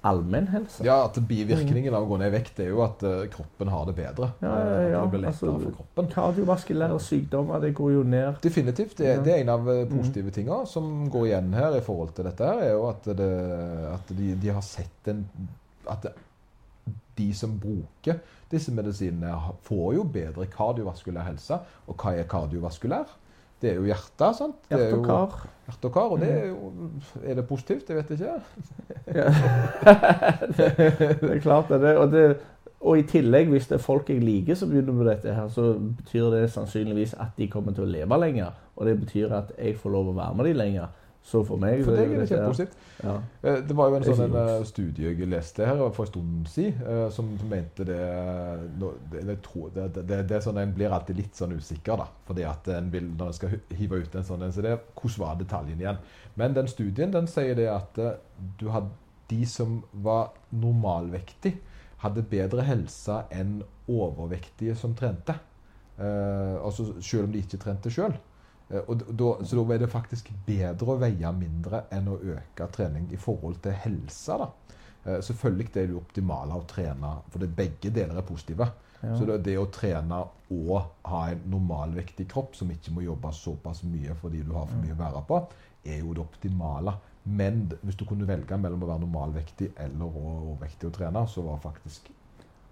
Speaker 3: allmennhelse.
Speaker 2: Ja, at bivirkningen av å gå ned i vekt er jo at uh, kroppen har det bedre.
Speaker 3: Ja, ja, ja. Det blir lettere altså, for kroppen. Kardiovaskulære sykdommer, det går jo ned.
Speaker 2: Definitivt. Det, det er en av uh, positive mm. tinga som går igjen her i forhold til dette, her, er jo at, det, at de, de, har sett en At de som bruker disse medisinene, får jo bedre kardiovaskulær helse. Og hva er kardiovaskulær? Det er jo hjertet. sant?
Speaker 3: Hjerte og kar.
Speaker 2: Hjerte og kar, Og det er jo Er det positivt? Jeg vet ikke.
Speaker 3: det er klart det. Og, det. og, i tillegg, hvis det er folk jeg liker som begynner med dette, her, så betyr det sannsynligvis at de kommer til å leve lenger. Og det betyr at jeg får lov å være med dem lenger. Så for meg
Speaker 2: For deg er det kjempepositivt. Ja. Eh, det var jo en sånn en eh, studie jeg leste her for en stund siden, eh, som mente det det, det, det, det sånn En blir alltid litt sånn usikker, da. Fordi at en vil, når en skal hive ut en sånn en, så det, Hvordan var detaljen igjen? Men den studien den sier det at du hadde de som var normalvektige, hadde bedre helse enn overvektige som trente. Altså Selv om de ikke trente sjøl. Eh, da, så da er det faktisk bedre å veie mindre enn å øke trening i forhold til helsa. da. Eh, selvfølgelig det er det optimale å trene, for det begge deler er positive. Ja. Så det, det, å trene og ha en normalvektig kropp som ikke må jobbe såpass mye fordi du har for mye å være på, er jo det optimale. Men hvis du kunne velge mellom å være normalvektig eller overvektig å trene, så var faktisk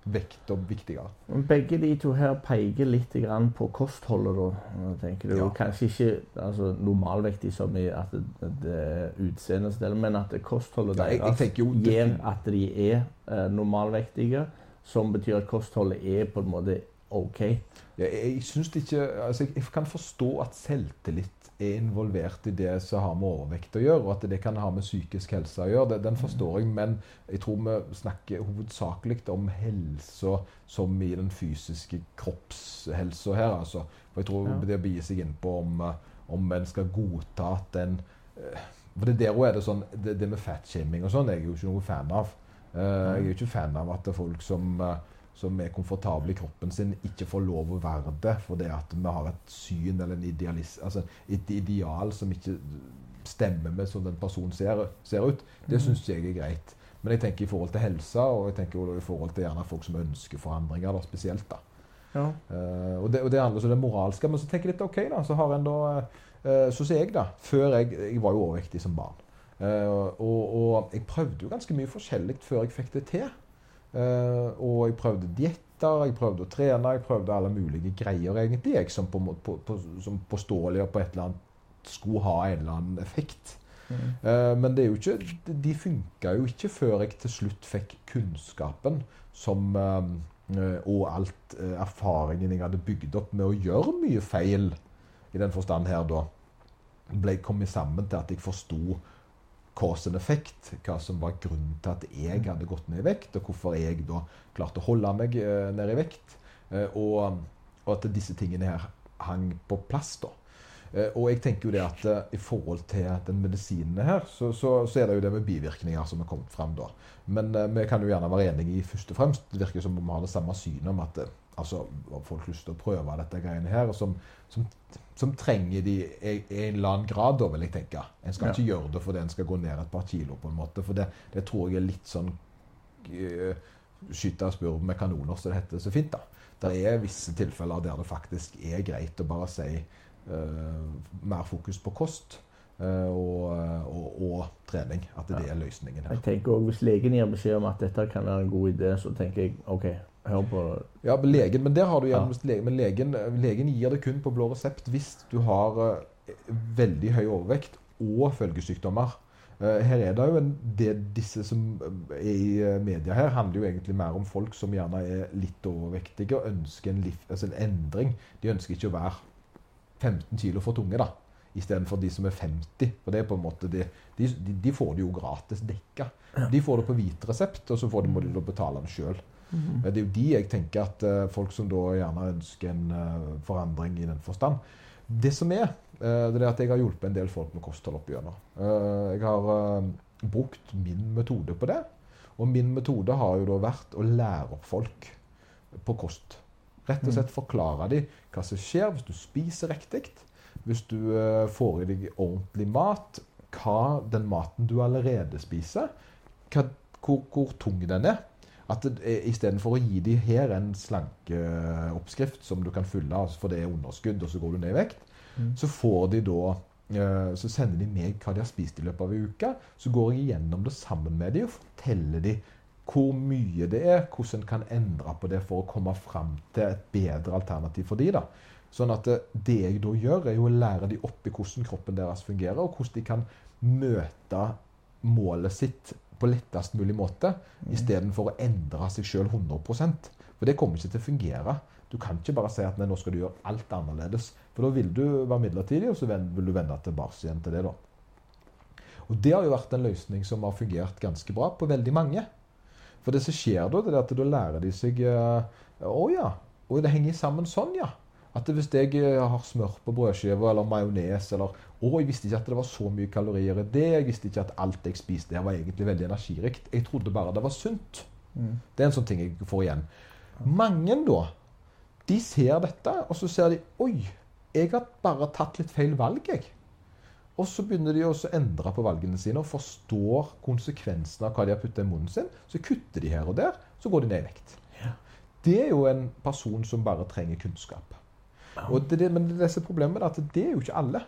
Speaker 2: vekt og viktigere.
Speaker 3: Begge de to her peker litt på kostholdet, da, tenker du. Ja. Kanskje ikke altså, normalvektig som i at det, det utseendet, men at kostholdet ja, jeg, jeg gjør at de er eh, normalvektige. Som betyr at kostholdet er på en måte OK.
Speaker 2: Jeg, jeg ikke, altså, jeg kan forstå at selvtillit er involvert i det som har med overvekt å gjøre, og at det kan ha med psykisk helse å gjøre. Den forstår jeg, men jeg tror vi snakker hovedsakelig om helse som i den fysiske kroppshelsa her. altså. For jeg tror ja. det begir seg inn på om, om en skal godta at den eh, For det der er det sånn Det, det med fatshaming og sånn er jeg jo ikke noe fan av. Uh, jeg er jo ikke fan av at det er folk som uh, som er komfortable i kroppen sin, ikke får lov å være det fordi at vi har et syn eller en idealis, altså et ideal som ikke stemmer med sånn den personen ser, ser ut, det
Speaker 3: Mhm.
Speaker 2: syns jeg er greit. Men jeg tenker i forhold til helse, og jeg tenker i forhold til gjerne folk som ønsker forandringer, da, spesielt. da.
Speaker 3: Ja.
Speaker 2: Uh, og, det, og det handler om det moralske. Men så tenker jeg litt OK, da. Så har en da uh, Så ser jeg, da. Før jeg Jeg var jo overvektig som barn. Uh, og, og jeg prøvde jo ganske mye forskjellig før jeg fikk det til. Eh, og jeg prøvde dietter, jeg prøvde å trene, jeg prøvde alle mulige greier egentlig, jeg, som, på, på, på, som påståelig og på et eller annet skulle ha en eller annen effekt.
Speaker 3: Mm.
Speaker 2: Eh, men ikke, de- funka jo ikke før jeg til slutt fikk kunnskapen som, eh, og alt erfaringen jeg hadde bygd opp med å gjøre mye feil, i den forstand her da, ble kommet sammen til at jeg forsto cause and effect, hva som var grunnen til at jeg hadde gått ned i vekt, og hvorfor jeg da klarte å holde meg eh, nede i vekt, eh, og, og at disse tingene her hang på plass da. Eh, og jeg tenker jo det at eh, i forhold til den medisinen her, så, så, så er det jo det med bivirkninger som er kommet frem da. Men eh, vi kan jo gjerne være enige i først og fremst. Det virker som om vi har det samme synet om at eh, altså, folk lyst til å prøve dette greiene her, og som, som, som trenger de i, i en eller annen grad, da, vil jeg tenke. En skal
Speaker 3: Ja.
Speaker 2: ikke gjøre det fordi en skal gå ned et par kilo, på en måte. For det, det tror jeg er litt sånn uh, skyte spurv med kanoner, som det heter så fint. da. Det er visse tilfeller der det faktisk er greit å bare si uh, mer fokus på kost eh, og, og, og trening. At det er løsningen her.
Speaker 3: Jeg tenker også, Hvis legen gir beskjed om at dette kan være en god idé, så tenker jeg OK, hør på
Speaker 2: Ja, men legen, men der har du igjen,
Speaker 3: Ja.
Speaker 2: legen, men legen, legen gir det kun på blå resept hvis du har uh, veldig høy overvekt og følgesykdommer. Uh, her er det jo en, det Disse som er i eh, media her, handler jo egentlig mer om folk som gjerne er litt overvektige og ønsker en, liv, altså en endring. De ønsker ikke å være 15 kilo for tunge, da. Istedenfor de som er 50. For det er på en måte de, de, de- de får det jo gratis dekka. De får det på hvit resept, og så får de, må de betale den sjøl.
Speaker 3: Mhm.
Speaker 2: Det er jo de jeg tenker at eh, folk som da gjerne ønsker en eh, forandring i den forstand. Det som er, eh, det er at jeg har hjulpet en del folk med kosthold opp igjennom. Jeg har brukt min metode på det. Og min metode har jo da vært å lære opp folk på kost. Rett og slett forklare dem hva som skjer hvis du spiser riktig. Hvis du får i deg ordentlig mat, hva den maten du allerede spiser, hva, hvor, hvor tung den er. At er- Istedenfor å gi dem her en slankeoppskrift som du kan fylle, altså for det er underskudd, og så går du ned i vekt,
Speaker 3: Mm.
Speaker 2: så får de da eh, så sender de meg hva de har spist i løpet av en uke. Så går jeg gjennom det sammen med dem og forteller dem hvor mye det er, hvordan en kan endre på det for å komme fram til et bedre alternativ for dem. Sånn at det, det jeg da gjør, er jo å lære dem opp i hvordan kroppen deres fungerer, og hvordan de kan møte målet sitt på lettest mulig måte, istedenfor å endre seg sjøl 100% For det kommer ikke til å fungere. Du kan ikke bare si at nei, nå skal du gjøre alt annerledes. For da vil du være midlertidig, og så vil du vende tilbake igjen til det. da. Og Det har jo vært en løsning som har fungert ganske bra på veldig mange. For det som skjer da, det er at da lærer de seg eh, Å ja, og det henger sammen sånn, ja. At hvis jeg eh, har smør på brødskiva eller majones eller Å, jeg visste ikke at det var så mye kalorier i det. Jeg visste ikke at alt jeg spiste her var egentlig veldig energirikt. Jeg trodde bare det var sunt.
Speaker 3: Mm.
Speaker 2: Det er en sånn ting jeg får igjen. Mange da, de ser dette, og så ser de Oi, jeg har bare tatt litt feil valg, jeg. Og så begynner de også å endre på valgene sine og forstår konsekvensene av hva de har puttet i munnen sin. Så kutter de her og der, så går de ned i vekt. Det er jo en person som bare trenger kunnskap. Og det, det, men disse problemene er at det er jo ikke alle.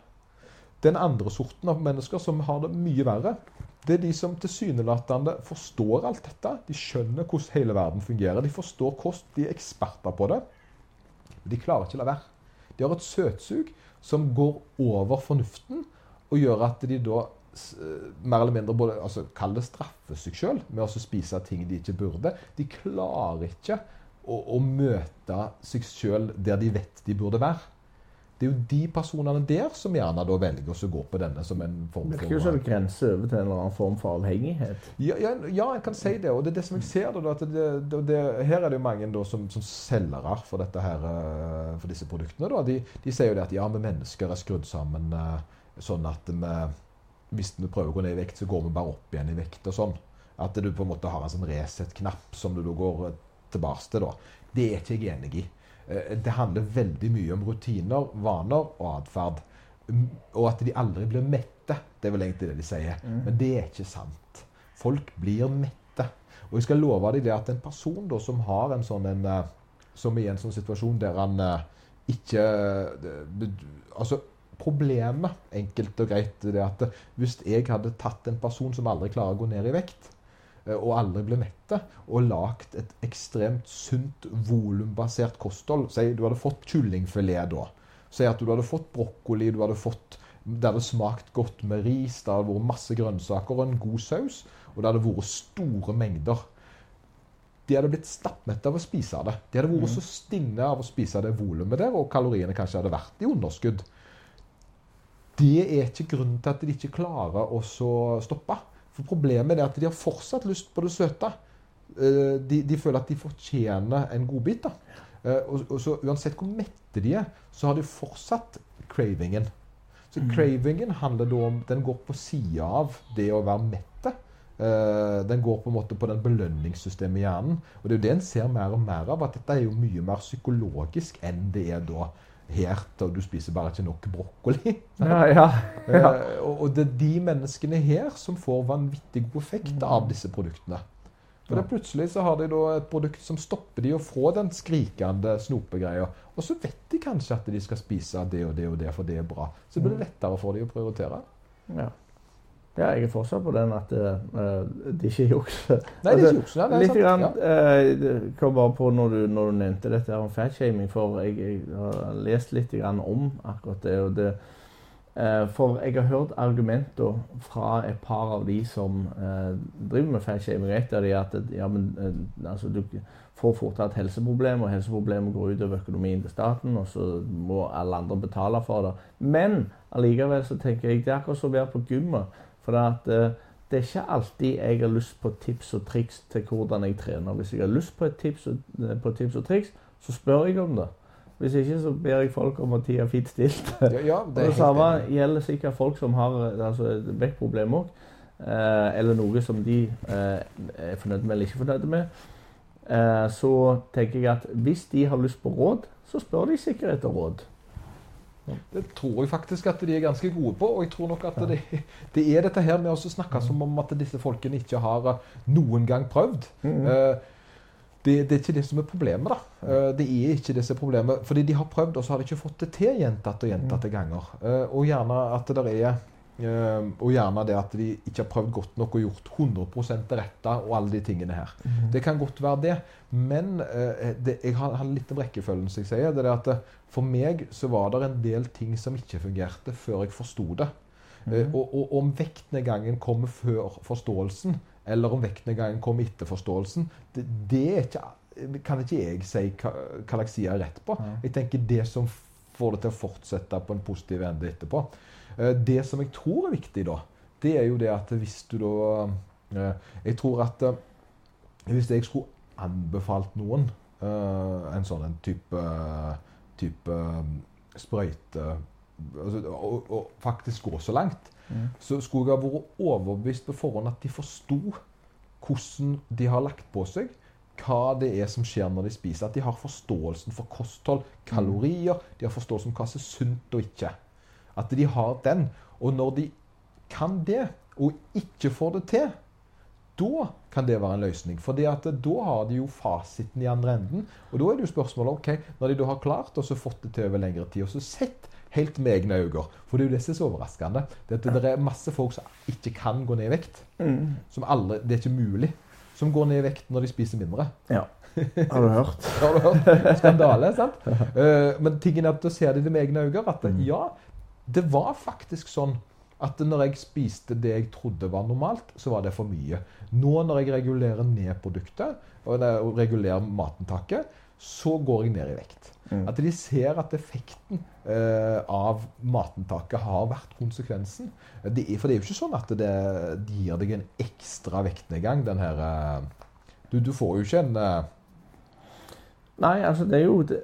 Speaker 2: Den andre sorten av mennesker som har det mye verre, det er de som tilsynelatende forstår alt dette. De skjønner hvordan hele verden fungerer. De forstår kost, de er eksperter på det. Men de klarer ikke å la være. De har et søtsug som går over fornuften, og gjør at de da eh, mer eller mindre både, altså, Kall det straffe seg sjøl med å spise ting de ikke burde. De klarer ikke å, å møte seg sjøl der de vet de burde være. Det er jo de personene der som gjerne da velger å gå på denne som en form
Speaker 3: Det
Speaker 2: for
Speaker 3: virker jo som en grense over til en eller annen form for avhengighet.
Speaker 2: ja, ja, ja, jeg kan si det. Og det er det som jeg ser. Da, det, det, det, her er det jo mange da, som, som selgere for, her, eh, for disse produktene. Da. De, de sier jo det at ja, vi mennesker er skrudd sammen eh, sånn at vi, hvis vi prøver å gå ned i vekt, så går vi bare opp igjen i vekt og sånn. At du på en måte har en sånn Resett-knapp som du da går tilbake til, da. Det er ikke jeg enig i. Eh, det handler veldig mye om rutiner, vaner og atferd. Mm, Og at de aldri blir mette. Det er vel egentlig det de sier. Men det er ikke sant. Folk blir mette. Og jeg skal love deg det at en person da, som har en sånn en, eh, Som er i en sånn situasjon der han eh, ikke Altså, problemet, enkelt og greit, det er at hvis jeg hadde tatt en person som aldri klarer å gå ned i vekt, og aldri ble mette, og lagt et ekstremt sunt, volumbasert kosthold Si du hadde fått kyllingfilet da. Si at du hadde fått brokkoli, du hadde fått det hadde smakt godt med ris, det hadde vært masse grønnsaker og en god saus, og det hadde vært store mengder. De hadde blitt stappmette av å spise det. De hadde vært så stinne av å spise det volumet der, og kaloriene kanskje hadde vært i underskudd. Det er ikke grunnen til at de ikke klarer å så stoppe. For problemet er at de har fortsatt lyst på det søte. Eh, De, de føler at de fortjener en godbit. Eh, Og, og så Uansett hvor mette de er, så har de fortsatt cravingen. Så cravingen handler da om Den går på sida av det å være mette. Uh, den går på en måte på den belønningssystemet i hjernen. Og det er jo det en ser mer og mer av, at dette er jo mye mer psykologisk enn det er da helt, og du spiser bare ikke nok brokkoli.
Speaker 3: Ja, ja. ja.
Speaker 2: Eh, og det er de menneskene her som får vanvittig god effekt av disse produktene. For det plutselig så har de da et produkt som stopper de å få den skrikende snopegreia. Og så vet de kanskje at de skal spise det og det og det, for det er bra. Så blir det lettere for de å prioritere.
Speaker 3: Ja. Ja, jeg er fortsatt på den at uh, det ikke er juks.
Speaker 2: Nei, det er ikke juks. Nei, det er
Speaker 3: Litt grann,
Speaker 2: Ja.
Speaker 3: uh, kom bare på når du, når du nevnte dette om fatshaming, for jeg, jeg har lest litt grann om akkurat det. og det uh, For jeg har hørt argumenter fra et par av de som uh, driver med fatshaming. Et av de er at ja, men, altså, du får fortere et helseproblem, og helseproblemet går ut over økonomien til staten, og så må alle andre betale for det. Men allikevel så tenker jeg det er akkurat som å være på gymmet. For det, at, eh, det er ikke alltid jeg har lyst på tips og triks til hvordan jeg trener. Hvis jeg har lyst på tips og, eh, på tips og triks, så spør jeg om det. Hvis ikke så ber jeg folk om å tie fint stilt.
Speaker 2: Ja, ja, det
Speaker 3: det samme gjelder sikkert folk som har eh, altså, vektproblemer òg. Eh, eller noe som de eh, er fornøyd med eller ikke fornøyd med. Eh, så tenker jeg at hvis de har lyst på råd, så spør de sikkert etter råd.
Speaker 2: Det tror jeg faktisk at de er ganske gode på. Og jeg tror nok at det, det er dette her med å snakke som om at disse folkene ikke har eh, noen gang prøvd. Eh, det, det er ikke det som er problemet. da. Eh, det er ikke disse som problemet. Fordi de har prøvd, og så har de ikke fått det til gjentatte og gjentatte ganger. Eh, og gjerne at det er og gjerne det at de ikke har prøvd godt nok og gjort 100 det rette og alle de tingene her. Det kan godt være det, men eh, det, jeg har, har litt av rekkefølgen, som jeg sier. Det er at eh, for meg så var det en del ting som ikke fungerte før jeg forsto det. Eh, og, og om vektnedgangen kommer før forståelsen, eller om vektnedgangen kommer etter forståelsen, det, det ikke, kan ikke jeg si hva, hva jeg sier rett på. Jeg tenker det som får det til å fortsette på en positiv ende etterpå. Eh, Det som jeg tror er viktig, da, det er jo det at hvis du da eh, Jeg tror at eh, hvis jeg skulle anbefalt noen en sånn en type, type sprøyte altså, og, og faktisk gå så langt, så skulle jeg ha vært overbevist på forhånd at de forsto hvordan de har lagt på seg, hva det er som skjer når de spiser. At de har forståelsen for kosthold, kalorier, de har forståelsen for hva som er sunt og ikke. At de har den. Og når de kan det, og ikke får det til, da kan det være en løsning. For da har de jo fasiten i andre enden. Og da er det jo spørsmålet ok, når de da har klart og så fått det til over lengre tid, og så sett helt med egne øyne For det er jo det som er så overraskende. Det, at det er masse folk som ikke kan gå ned i vekt. Som aldri, Det er ikke mulig. Som går ned i vekt når de spiser mindre.
Speaker 3: Ja. Har du hørt?
Speaker 2: Har du hørt? Skandale, sant? Eh, men tingen er at da ser de det med egne øyne. At ja, det var faktisk sånn at når jeg spiste det jeg trodde var normalt, så var det for mye. Nå når jeg regulerer ned produktet og regulerer matinntaket, så går jeg ned i vekt. At de ser at effekten eh, av matinntaket har vært konsekvensen. Det er, for det er jo ikke sånn at det, det gir deg en ekstra vektnedgang, den her eh, du, du får jo ikke en eh,
Speaker 3: Nei, altså det er jo det,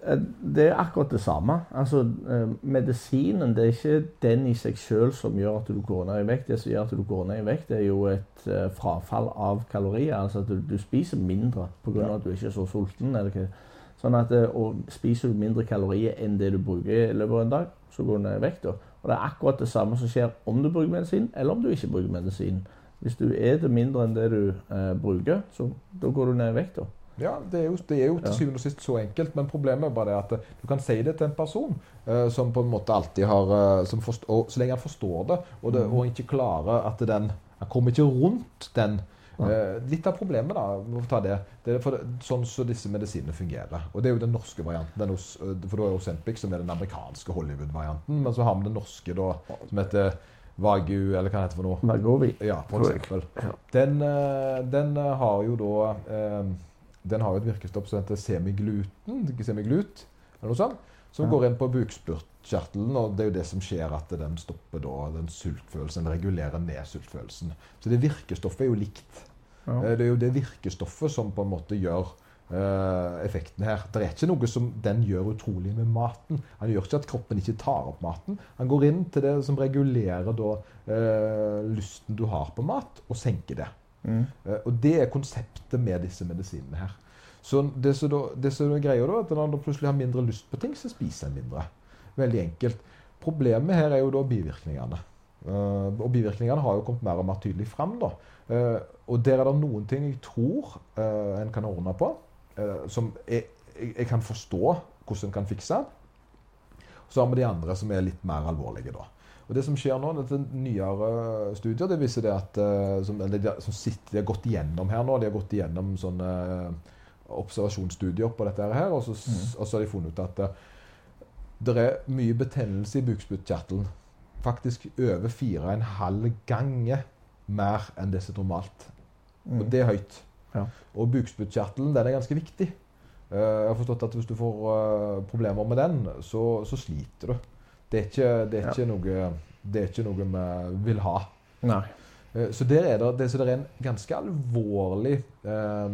Speaker 3: det er akkurat det samme. Altså eh, Medisinen det er ikke den i seg sjøl som gjør at du går ned i vekt. Det som gjør at du går ned i vekt, det er jo et eh, frafall av kalorier. Altså at du, du spiser mindre pga.
Speaker 2: Ja.
Speaker 3: at du ikke er så sulten. Sånn at, eh, og spiser du mindre kalorier enn det du bruker i løpet av en dag, så går du ned i vekt. da. Og det er akkurat det samme som skjer om du bruker medisin, eller om du ikke bruker medisin. Hvis du spiser mindre enn det du eh, bruker, så da går du ned i vekt. da.
Speaker 2: Ja, det er jo, det er jo til syvende og sist så enkelt, men problemet er bare det at eh, du kan si det til en person uh, som på en måte alltid har uh, som forst- og Så lenge han forstår det, og, det, og ikke klarer at den Han kommer ikke rundt den. Uh, litt av problemet, da, det, det er det, sånn som disse medisinene fungerer. Og det er jo den norske varianten. Den hos, eh, for da er Osempic som er den amerikanske Hollywood-varianten. Men så har vi den norske da, som heter Vagu, eller hva heter det for noe?
Speaker 3: Vagovi.
Speaker 2: Ja, for eksempel. Den, eh, den eh, har jo da eh, Den har jo et virkestoff som heter semigluten, ikke semiglut, eller noe sånt, som
Speaker 3: Ja.
Speaker 2: går inn på bukspyttkjertelen, og det er jo det som skjer at den stopper da den sultfølelsen, den regulerer ned sultfølelsen. Så det virkestoffet er jo likt.
Speaker 3: Ja.
Speaker 2: Eh, Det er jo det virkestoffet som på en måte gjør Uh, effekten her. Det er ikke noe som den gjør utrolig med maten. Han gjør ikke at kroppen ikke tar opp maten. Han går inn til det som regulerer da uh, lysten du har på mat, og senker det.
Speaker 3: Mm.
Speaker 2: Og det er konseptet med disse medisinene her. Så det som er greia da, at når du plutselig har mindre lyst på ting, så spiser en mindre. Veldig enkelt. Problemet her er jo da bivirkningene. Uh, og bivirkningene har jo kommet mer og mer tydelig fram. da. Uh, og der er det noen ting jeg tror uh, en kan ordne på, som jeg, jeg, jeg kan forstå hvordan en kan fikse. Så har vi de andre som er litt mer alvorlige. da. Og det som skjer nå, dette nyere studier, det viser det at eh, som, eller de, som sitter, de har gått igjennom her nå, de har gått igjennom sånne eh, observasjonsstudier på dette her, og så, og så har de funnet ut at eh, det er mye betennelse i bukspyttkjertelen. Faktisk over fire og en halv gange mer enn det som er normalt. Og det er høyt.
Speaker 3: Ja.
Speaker 2: Og bukspyttkjertelen den er ganske viktig. Jeg har forstått at hvis du får problemer med den, så, så sliter du. Det er ikke, det er
Speaker 3: Ja.
Speaker 2: noe, det er ikke noe vi vil ha.
Speaker 3: Nei.
Speaker 2: Eh, Så der er det, det, så det er en ganske alvorlig eh,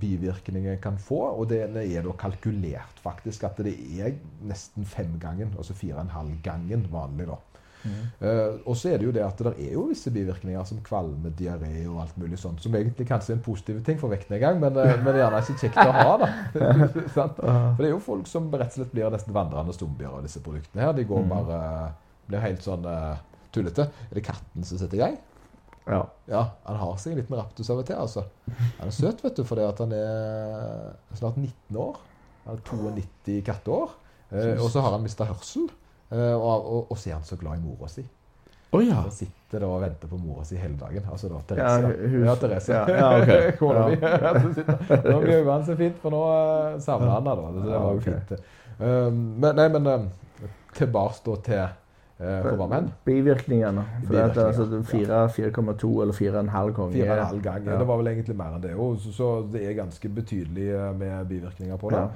Speaker 2: bivirkning en kan få, og det er da kalkulert faktisk at det er nesten fem gangen, altså fire og en halv gangen vanlig da. Eh, og så er det jo det at det er jo visse bivirkninger som kvalme, diaré og alt mulig sånt, som egentlig kanskje er en positiv ting for vektnedgang, men, uh, men gjerne ikke kjekt å ha da. For det er jo folk som rett og slett blir nesten vandrende zombier av disse produktene her. De går
Speaker 3: Mhm.
Speaker 2: bare, blir helt sånn uh, tullete. Er det katten som setter i gang?
Speaker 3: Ja.
Speaker 2: Ja, han har seg en liten raptus av og til, altså. Han er søt, vet du, fordi at han er snart 19 år. Han er 92 katteår. Eh, og så har han mista hørsel. Eh, og, og, og så er han så glad i mora si.
Speaker 3: Å ja.
Speaker 2: Han sitter da og venter på mora si hele dagen. Altså da,
Speaker 3: Ja,
Speaker 2: Therese. Ja,
Speaker 3: hun,
Speaker 2: Ja, Therese.
Speaker 3: Ja, ja, okay.
Speaker 2: Kona mi. Nå blir øynene så fint, for nå uh, savner han henne. Det var jo fint. Um, men nei, men um, tilbake da til hen?
Speaker 3: Bivirkningene. For det er altså 4,2 eller 4,5 ganger.
Speaker 2: Fire og en halv gang.
Speaker 3: Ja.
Speaker 2: Det var vel egentlig mer enn det òg, så, så det er ganske betydelig eh, med bivirkninger på det.
Speaker 3: Ja.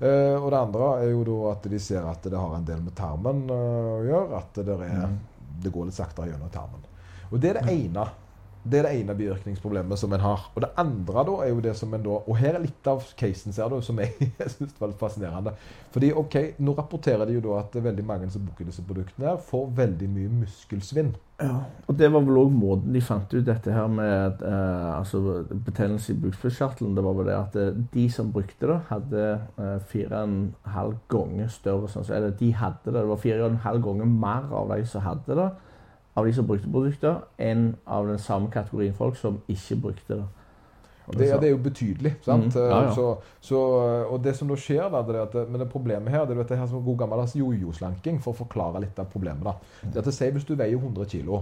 Speaker 2: Eh, og det andre er jo da at de ser at det har en del med tarmen eh, å gjøre. At det, er, det går litt saktere gjennom tarmen. Og det er det ene. Det er det ene bivirkningsproblemet som en har. Og det andre da er jo det som en da Og her er litt av casen ser du, som jeg, jeg syns var litt fascinerende. Fordi ok, Nå rapporterer de jo da at veldig mange som bruker disse produktene, her får veldig mye muskelsvinn.
Speaker 3: Ja, og det var vel òg måten de fant ut dette her med eh, altså betennelse i bukspyttkjertelen. Det var vel det at eh, de som brukte det, hadde eh, fire og en halv ganger større sannsynlighet Eller de hadde det. Det var fire og en halv ganger mer av de som hadde det, av de som brukte produkter, enn av den samme kategorien folk som ikke brukte det.
Speaker 2: Det,
Speaker 3: ja,
Speaker 2: det er jo betydelig. sant?
Speaker 3: Mm. ja, ja.
Speaker 2: Så, så, og det som da skjer, da, det er at, men det problemet her det er dette her som god gammeldags jojo-slanking, for å forklare litt av problemet. da. Det at Si hvis du veier 100 kg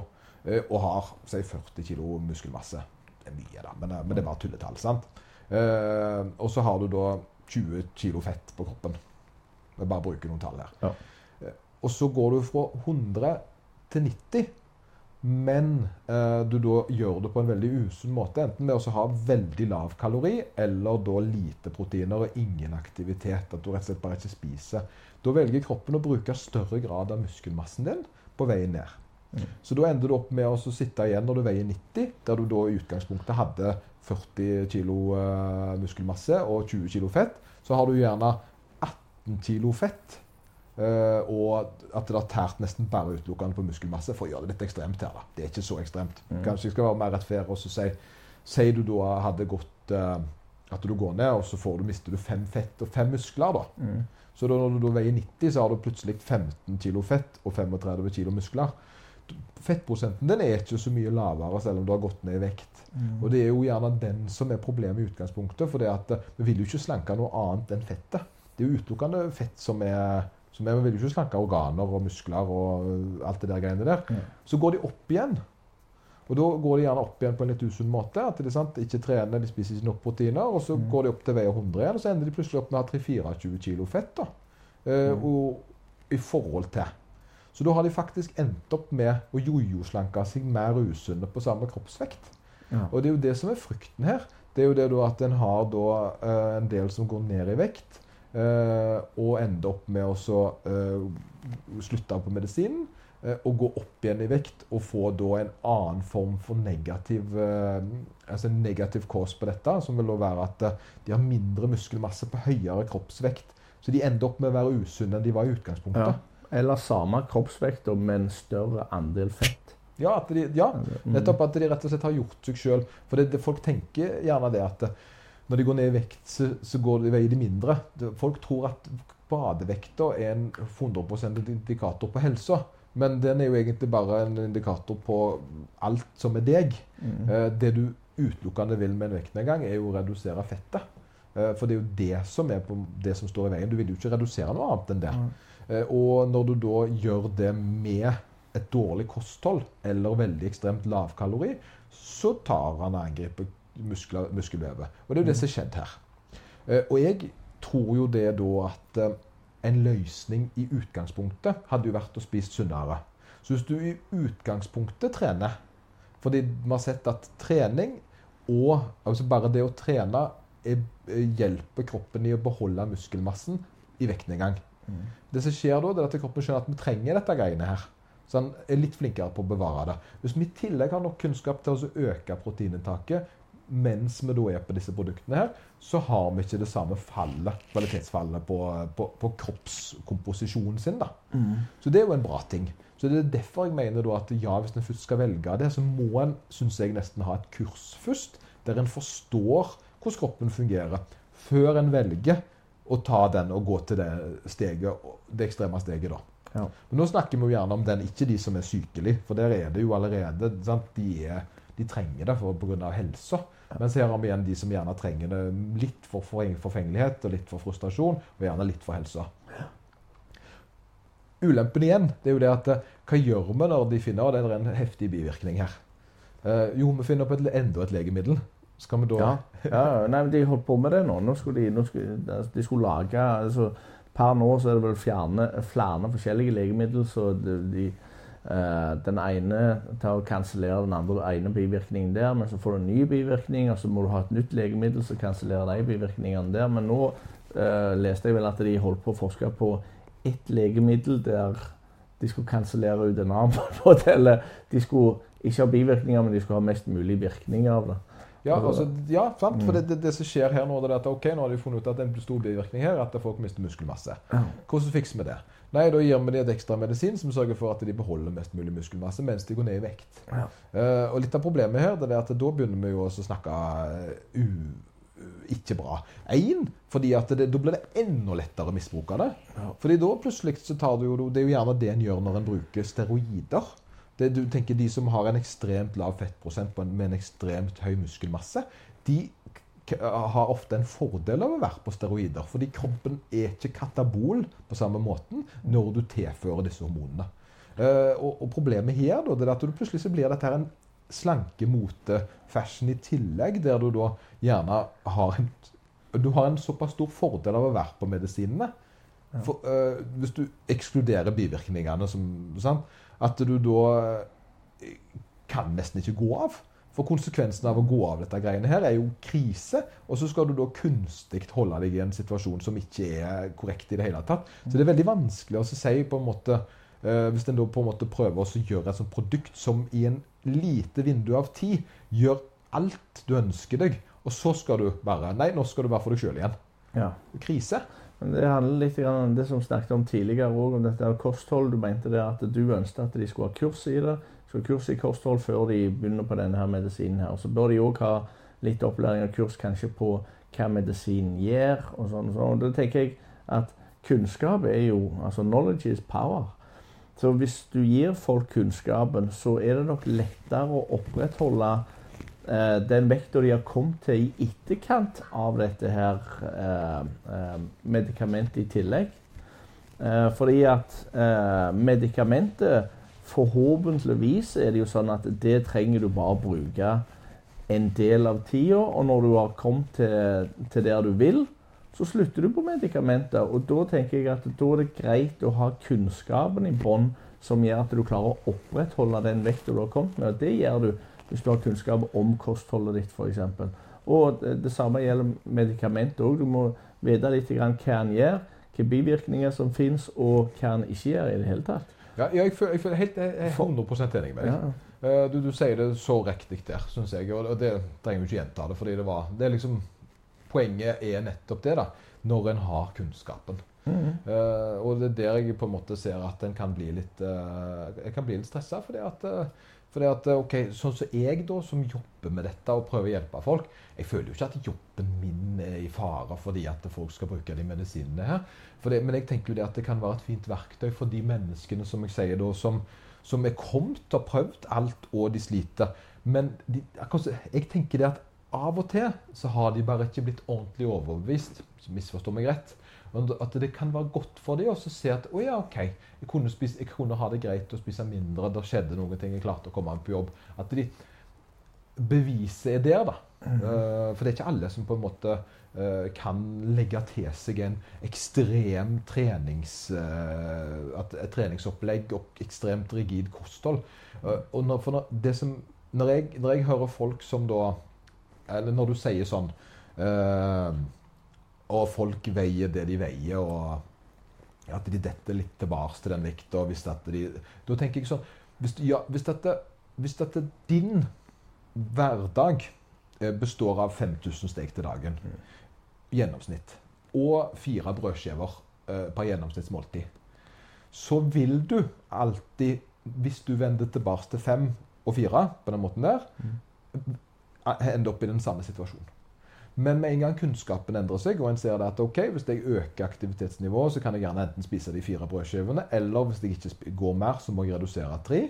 Speaker 2: og har si 40 kg muskelmasse. Det er mye, da, men, eh, men det er bare tulletall. sant? Eh, og så har du da 20 kg fett på kroppen. Jeg bare bruker noen tall her.
Speaker 3: Ja.
Speaker 2: Eh, og så går du fra 100 til 90. Men eh, du da gjør det på en veldig usunn måte. Enten med å ha veldig lav kalori, eller da lite proteiner og ingen aktivitet. At du rett og slett bare ikke spiser. Da velger kroppen å bruke større grad av muskelmassen din på veien ned. Så da ender du opp med å sitte igjen når du veier 90, der du da i utgangspunktet hadde 40 kg eh, muskelmasse og 20 kg fett. Så har du gjerne 18 kg fett. Uh, og at det har tært nesten bare utelukkende på muskelmasse for å gjøre det litt ekstremt her. da. Det er ikke så ekstremt. Mm. Kanskje jeg skal være mer rettferdig og si Sier du da hadde gått uh, At du går ned, og så du, mister du fem fett og fem muskler. da. Mm. Så da, når du da veier 90, så har du plutselig 15 kg fett og 35 kg muskler. Fettprosenten den er ikke så mye lavere selv om du har gått ned i vekt. Mm. Og det er jo gjerne den som er problemet i utgangspunktet. For det at vi vil jo ikke slanke noe annet enn fettet. Det er jo utelukkende fett som er så vi vil jo ikke slanke organer og muskler og alt det der greiene der. Mm. Så går de opp igjen. Og da går de gjerne opp igjen på en litt usunn måte. at de sant, ikke trener, de spiser ikke nok proteiner. Og så mm. går de opp til veier 100 igjen, og så ender de plutselig opp med å ha 3-24 kilo fett. da. eh, mm. og i forhold til. Så da har de faktisk endt opp med å jojo-slanke seg mer usunne på samme kroppsvekt. Ja. Og det er jo det som er frykten her. Det er jo det at en har da, eh, en del som går ned i vekt. Uh, og ender opp med å uh, slutte på medisinen uh, og gå opp igjen i vekt og få da en annen form for negativ altså negativ kurs på dette, som vil da være at de har mindre muskelmasse på høyere kroppsvekt. Så de ender opp med å være usunne enn de var i utgangspunktet.
Speaker 3: Ja. Eller samme kroppsvekt, med en større andel fett.
Speaker 2: Ja, de, ja, mm. nettopp at de rett og slett har gjort seg sjøl. For det, det, folk tenker gjerne det at når de går ned i vekt, så, så går de, veier de mindre. Folk tror at badevekta er en 100 indikator på helsa. Men den er jo egentlig bare en indikator på alt som er deg. Mm. Eh, det du utelukkende vil med en vektnedgang, er jo å redusere fettet. Eh, for det er jo det som er på det som står i veien. Du vil jo ikke redusere noe annet enn det. Mm. Og når du da gjør det med et dårlig kosthold eller veldig ekstremt lavkalori, så tar han angrepet muskler, muskelvevet. Og det er jo det som har skjedd her. Eh, og jeg tror jo det da at eh, en løsning i utgangspunktet hadde jo vært å spise sunnere. Så hvis du i utgangspunktet trener fordi vi har sett at trening og altså bare det å trene er, hjelper kroppen i å beholde muskelmassen i vektnedgang. Mm. Det som skjer da, det er at kroppen skjønner at vi trenger dette greiene her. Så han er litt flinkere på å bevare det. Hvis vi i tillegg har nok kunnskap til å øke proteininntaket, mens vi da er på disse produktene her, så har vi ikke det samme fallet, kvalitetsfallet på, på, på kroppskomposisjonen sin. da. Mm. Så det er jo en bra ting. Så det er derfor jeg mener da at ja, hvis en først skal velge det, så må en synes jeg, nesten ha et kurs først, der en forstår hvordan kroppen fungerer, før en velger å ta den og gå til det steget, det ekstreme steget. da. Ja. Men nå snakker vi jo gjerne om den, ikke de som er sykelige, for der er det jo allerede sant? De, er, de trenger det pga. helsa. Mens her har vi igjen de som gjerne trenger det litt for forfengelighet og litt for frustrasjon, og gjerne litt for helsa. Ulempen igjen det er jo det at eh, hva gjør vi når de finner at det er en heftig bivirkning her? Uh, jo, vi finner opp et, enda et legemiddel. Skal vi da
Speaker 3: Ja, ja nei, men de holdt på med det nå. nå skulle de, nå skulle, de skulle lage altså, Per nå så er det vel fjerne, flere forskjellige legemidler. så de, de Uh, den ene tar og kansellerer den andre ene bivirkningen der, men så får du en ny bivirkning, og så må du ha et nytt legemiddel som kansellerer de bivirkningene der. Men nå uh, leste jeg vel at de holdt på å forske på ett legemiddel der de skulle kansellere ut en annen modell. De skulle ikke ha bivirkninger, men de skulle ha mest mulig virkninger av det.
Speaker 2: Ja, altså, ja sant? for det, det, det, som skjer her nå, det er at ok, nå har de funnet ut at det er en stor bivirkning her at folk mister muskelmasse. Hvordan fikser vi det? Nei, Da gir vi dem et ekstra medisin som sørger for at de beholder mest mulig muskelmasse mens de går ned i vekt. Ja. Uh, og Litt av problemet her det er at da begynner vi jo å snakke uh, ikke bra. Én, fordi at det, da blir det enda lettere å misbruke det. Ja. Fordi da plutselig så tar du jo Det er jo gjerne det en gjør når en bruker steroider. Det, du tenker De som har en ekstremt lav fettprosent med en ekstremt høy muskelmasse, de har ofte en fordel av å være på steroider. Fordi kroppen er ikke katabol på samme måten når du tilfører disse hormonene. Uh, og, og, problemet her da, det er at du plutselig så blir dette her en slanke mote-fashion i tillegg, der du da gjerne har en du har en såpass stor fordel av å være på medisinene. For, uh, hvis du ekskluderer bivirkningene, som, sant? at du da eh, kan nesten ikke gå av. For konsekvensen av å gå av dette greiene her er jo krise. Og så skal du da kunstig holde deg i en situasjon som ikke er korrekt i det hele tatt. Så det er veldig vanskelig å si på en måte Uh, hvis en da på en måte prøver å gjøre et sånt produkt som i en lite vindu av tid gjør alt du ønsker deg, og så skal du bare Nei, nå skal du være for deg sjøl igjen.
Speaker 3: Ja.
Speaker 2: Krise.
Speaker 3: Men det handler litt om det som vi snakket om tidligere òg, om dette kosthold. Du mente det at du ønsket at de skulle ha kurs i det. Ha kurs i kosthold før de begynner på denne her medisinen. her. Så bør de òg ha litt opplæring og kurs kanskje på hva medisinen gjør. og sånn. og sånn. Da tenker jeg at kunnskap er jo altså Knowledge is power. Så hvis du gir folk kunnskapen, så er det nok lettere å opprettholde eh, den vekta de har kommet til i etterkant av dette her eh, eh, medikamentet i tillegg. Eh, fordi at eh, medikamentet Forhåpentligvis er det jo sånn at det trenger du bare bruke en del av tida. Og når du har kommet til, til der du vil, så slutter du på medikamenter. Og da tenker jeg at da er det greit å ha kunnskapen i bånn som gjør at du klarer å opprettholde den vekta du har kommet med. Og det gjør du hvis du har kunnskap om kostholdet ditt, f.eks. Og det, samme gjelder medikamenter òg. Du må vite litt hva en gjør, hvilke bivirkninger som finnes, og hva en ikke gjør i det hele tatt.
Speaker 2: Ja, jeg, føler, jeg, føler helt, jeg er 100 enig med deg. Ja. Uh, du, du, sier det så riktig der, syns jeg. Og det trenger vi ikke gjenta det, fordi det var det er liksom, Poenget er nettopp det, da. Når en har kunnskapen. Mm. Uh, og det er der jeg på en måte ser at en kan bli litt uh, kan bli litt stressa. Fordi at, fordi at ok, Sånn som jeg, da, som jobber med dette og prøver å hjelpe folk Jeg føler jo ikke at jobben min er i fare fordi at folk skal bruke de medisinene her. Det, men jeg tenker jo det at det kan være et fint verktøy for de menneskene som jeg sier da, som, som er kommet og prøvd alt, og de sliter. Men de, jeg tenker det at av og til så har de bare ikke blitt ordentlig overbevist. Misforstå meg rett. At det kan være godt for dem å se at å ja, OK, jeg kunne, spise, jeg kunne, ha det greit å spise mindre. Det skjedde noen ting, jeg klarte å komme meg på jobb. At de, beviset er der, da. Mm. Uh, for det er ikke alle som på en måte uh, kan legge til seg en ekstrem trenings, uh, at, et treningsopplegg og ekstremt rigid kosthold. og når, når, som, når, jeg, når, jeg, hører folk som da Eller når du sier sånn Og folk veier det de veier, og at de detter litt tilbake til den vekta Da tenker jeg sånn Hvis, ja, hvis, dette, hvis dette din hverdag Eh, består av 5000 steg til dagen. Gjennomsnitt. Og fire brødskiver eh, per gjennomsnittsmåltid. Så vil du alltid, hvis du vender tilbake til fem og fire på den måten der, eh, ende opp i den samme situasjonen. Men med en gang kunnskapen endrer seg, og en ser at ok, hvis jeg øker aktivitetsnivået, så kan jeg gjerne enten spise de fire brødskivene, eller hvis jeg ikke går mer, så må jeg redusere tre.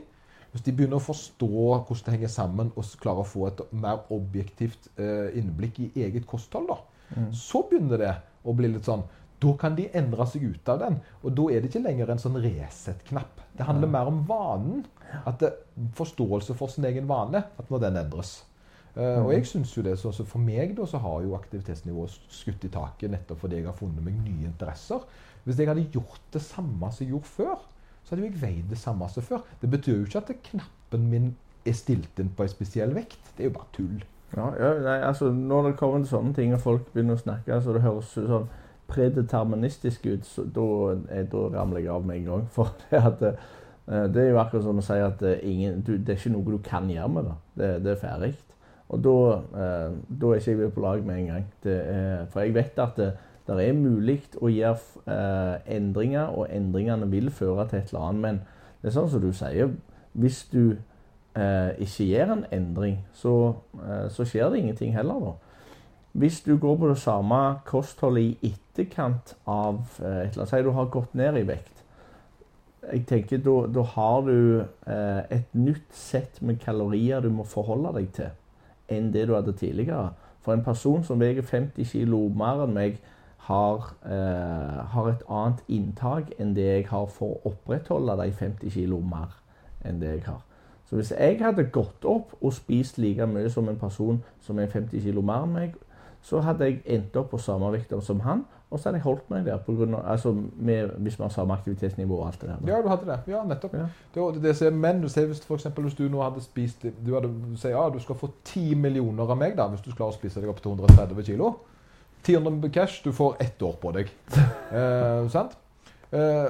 Speaker 2: Hvis de begynner å forstå hvordan det henger sammen, og klarer å få et mer objektivt eh, innblikk i eget kosthold, da, mm. så begynner det å bli litt sånn Da kan de endre seg ut av den. Og da er det ikke lenger en sånn Resett-knapp. Det handler mer om vanen. At det, Forståelse for sin egen vane. At når den endres. Uh. Og jeg synes jo det, så, så For meg da, så har jo aktivitetsnivået skutt i taket nettopp fordi jeg har funnet meg nye interesser. Hvis jeg hadde gjort det samme som jeg gjorde før, så hadde jo jeg veid det samme som før. Det betyr jo ikke at knappen min er stilt inn på en spesiell vekt. Det er jo bare tull.
Speaker 3: Ja, ja nei, altså Når det kommer til sånne ting, og folk begynner å snakke så det høres sånn predeterministisk ut, så da, jeg, da ramler jeg av med en gang. For det, at, eh, det er jo akkurat som å si at eh, ingen, du, det er ikke noe du kan gjøre med det. Det, det er ferdig. Og da, da er ikke jeg på lag med en gang. Er, for jeg vet at det, det er mulig å gjøre eh, endringer, og endringene vil føre til et eller annet. Men det er sånn som du sier, hvis du eh, ikke gjør en endring, så, eh, så, skjer det ingenting heller. da. Hvis du går på det samme kostholdet i etterkant av eh, et eller annet, Si du har gått ned i vekt. Jeg tenker Da har du eh, et nytt sett med kalorier du må forholde deg til, enn det du hadde tidligere. For en person som veier 50 kg mer enn meg, har, eh, har, et annet inntak enn det jeg har for å opprettholde de 50 kg mer enn det jeg har. Så hvis jeg hadde gått opp og spist like mye som en person som er 50 kg mer enn meg, så hadde jeg endt opp på samme vekt som han, og så hadde jeg holdt meg der. På grunn av, altså med, hvis man har samme aktivitetsnivå og alt det der.
Speaker 2: Ja, du hadde det. Ja, nettopp. Ja. Det, det, det, men du ser hvis, for eksempel, hvis du nå hadde spist Du hadde sagt ja, du skal få 10 millioner av meg da, hvis du klarer å spise deg opp til 130 kilo. 1000 cash, du får ett år på deg. Eh, sant? Eh,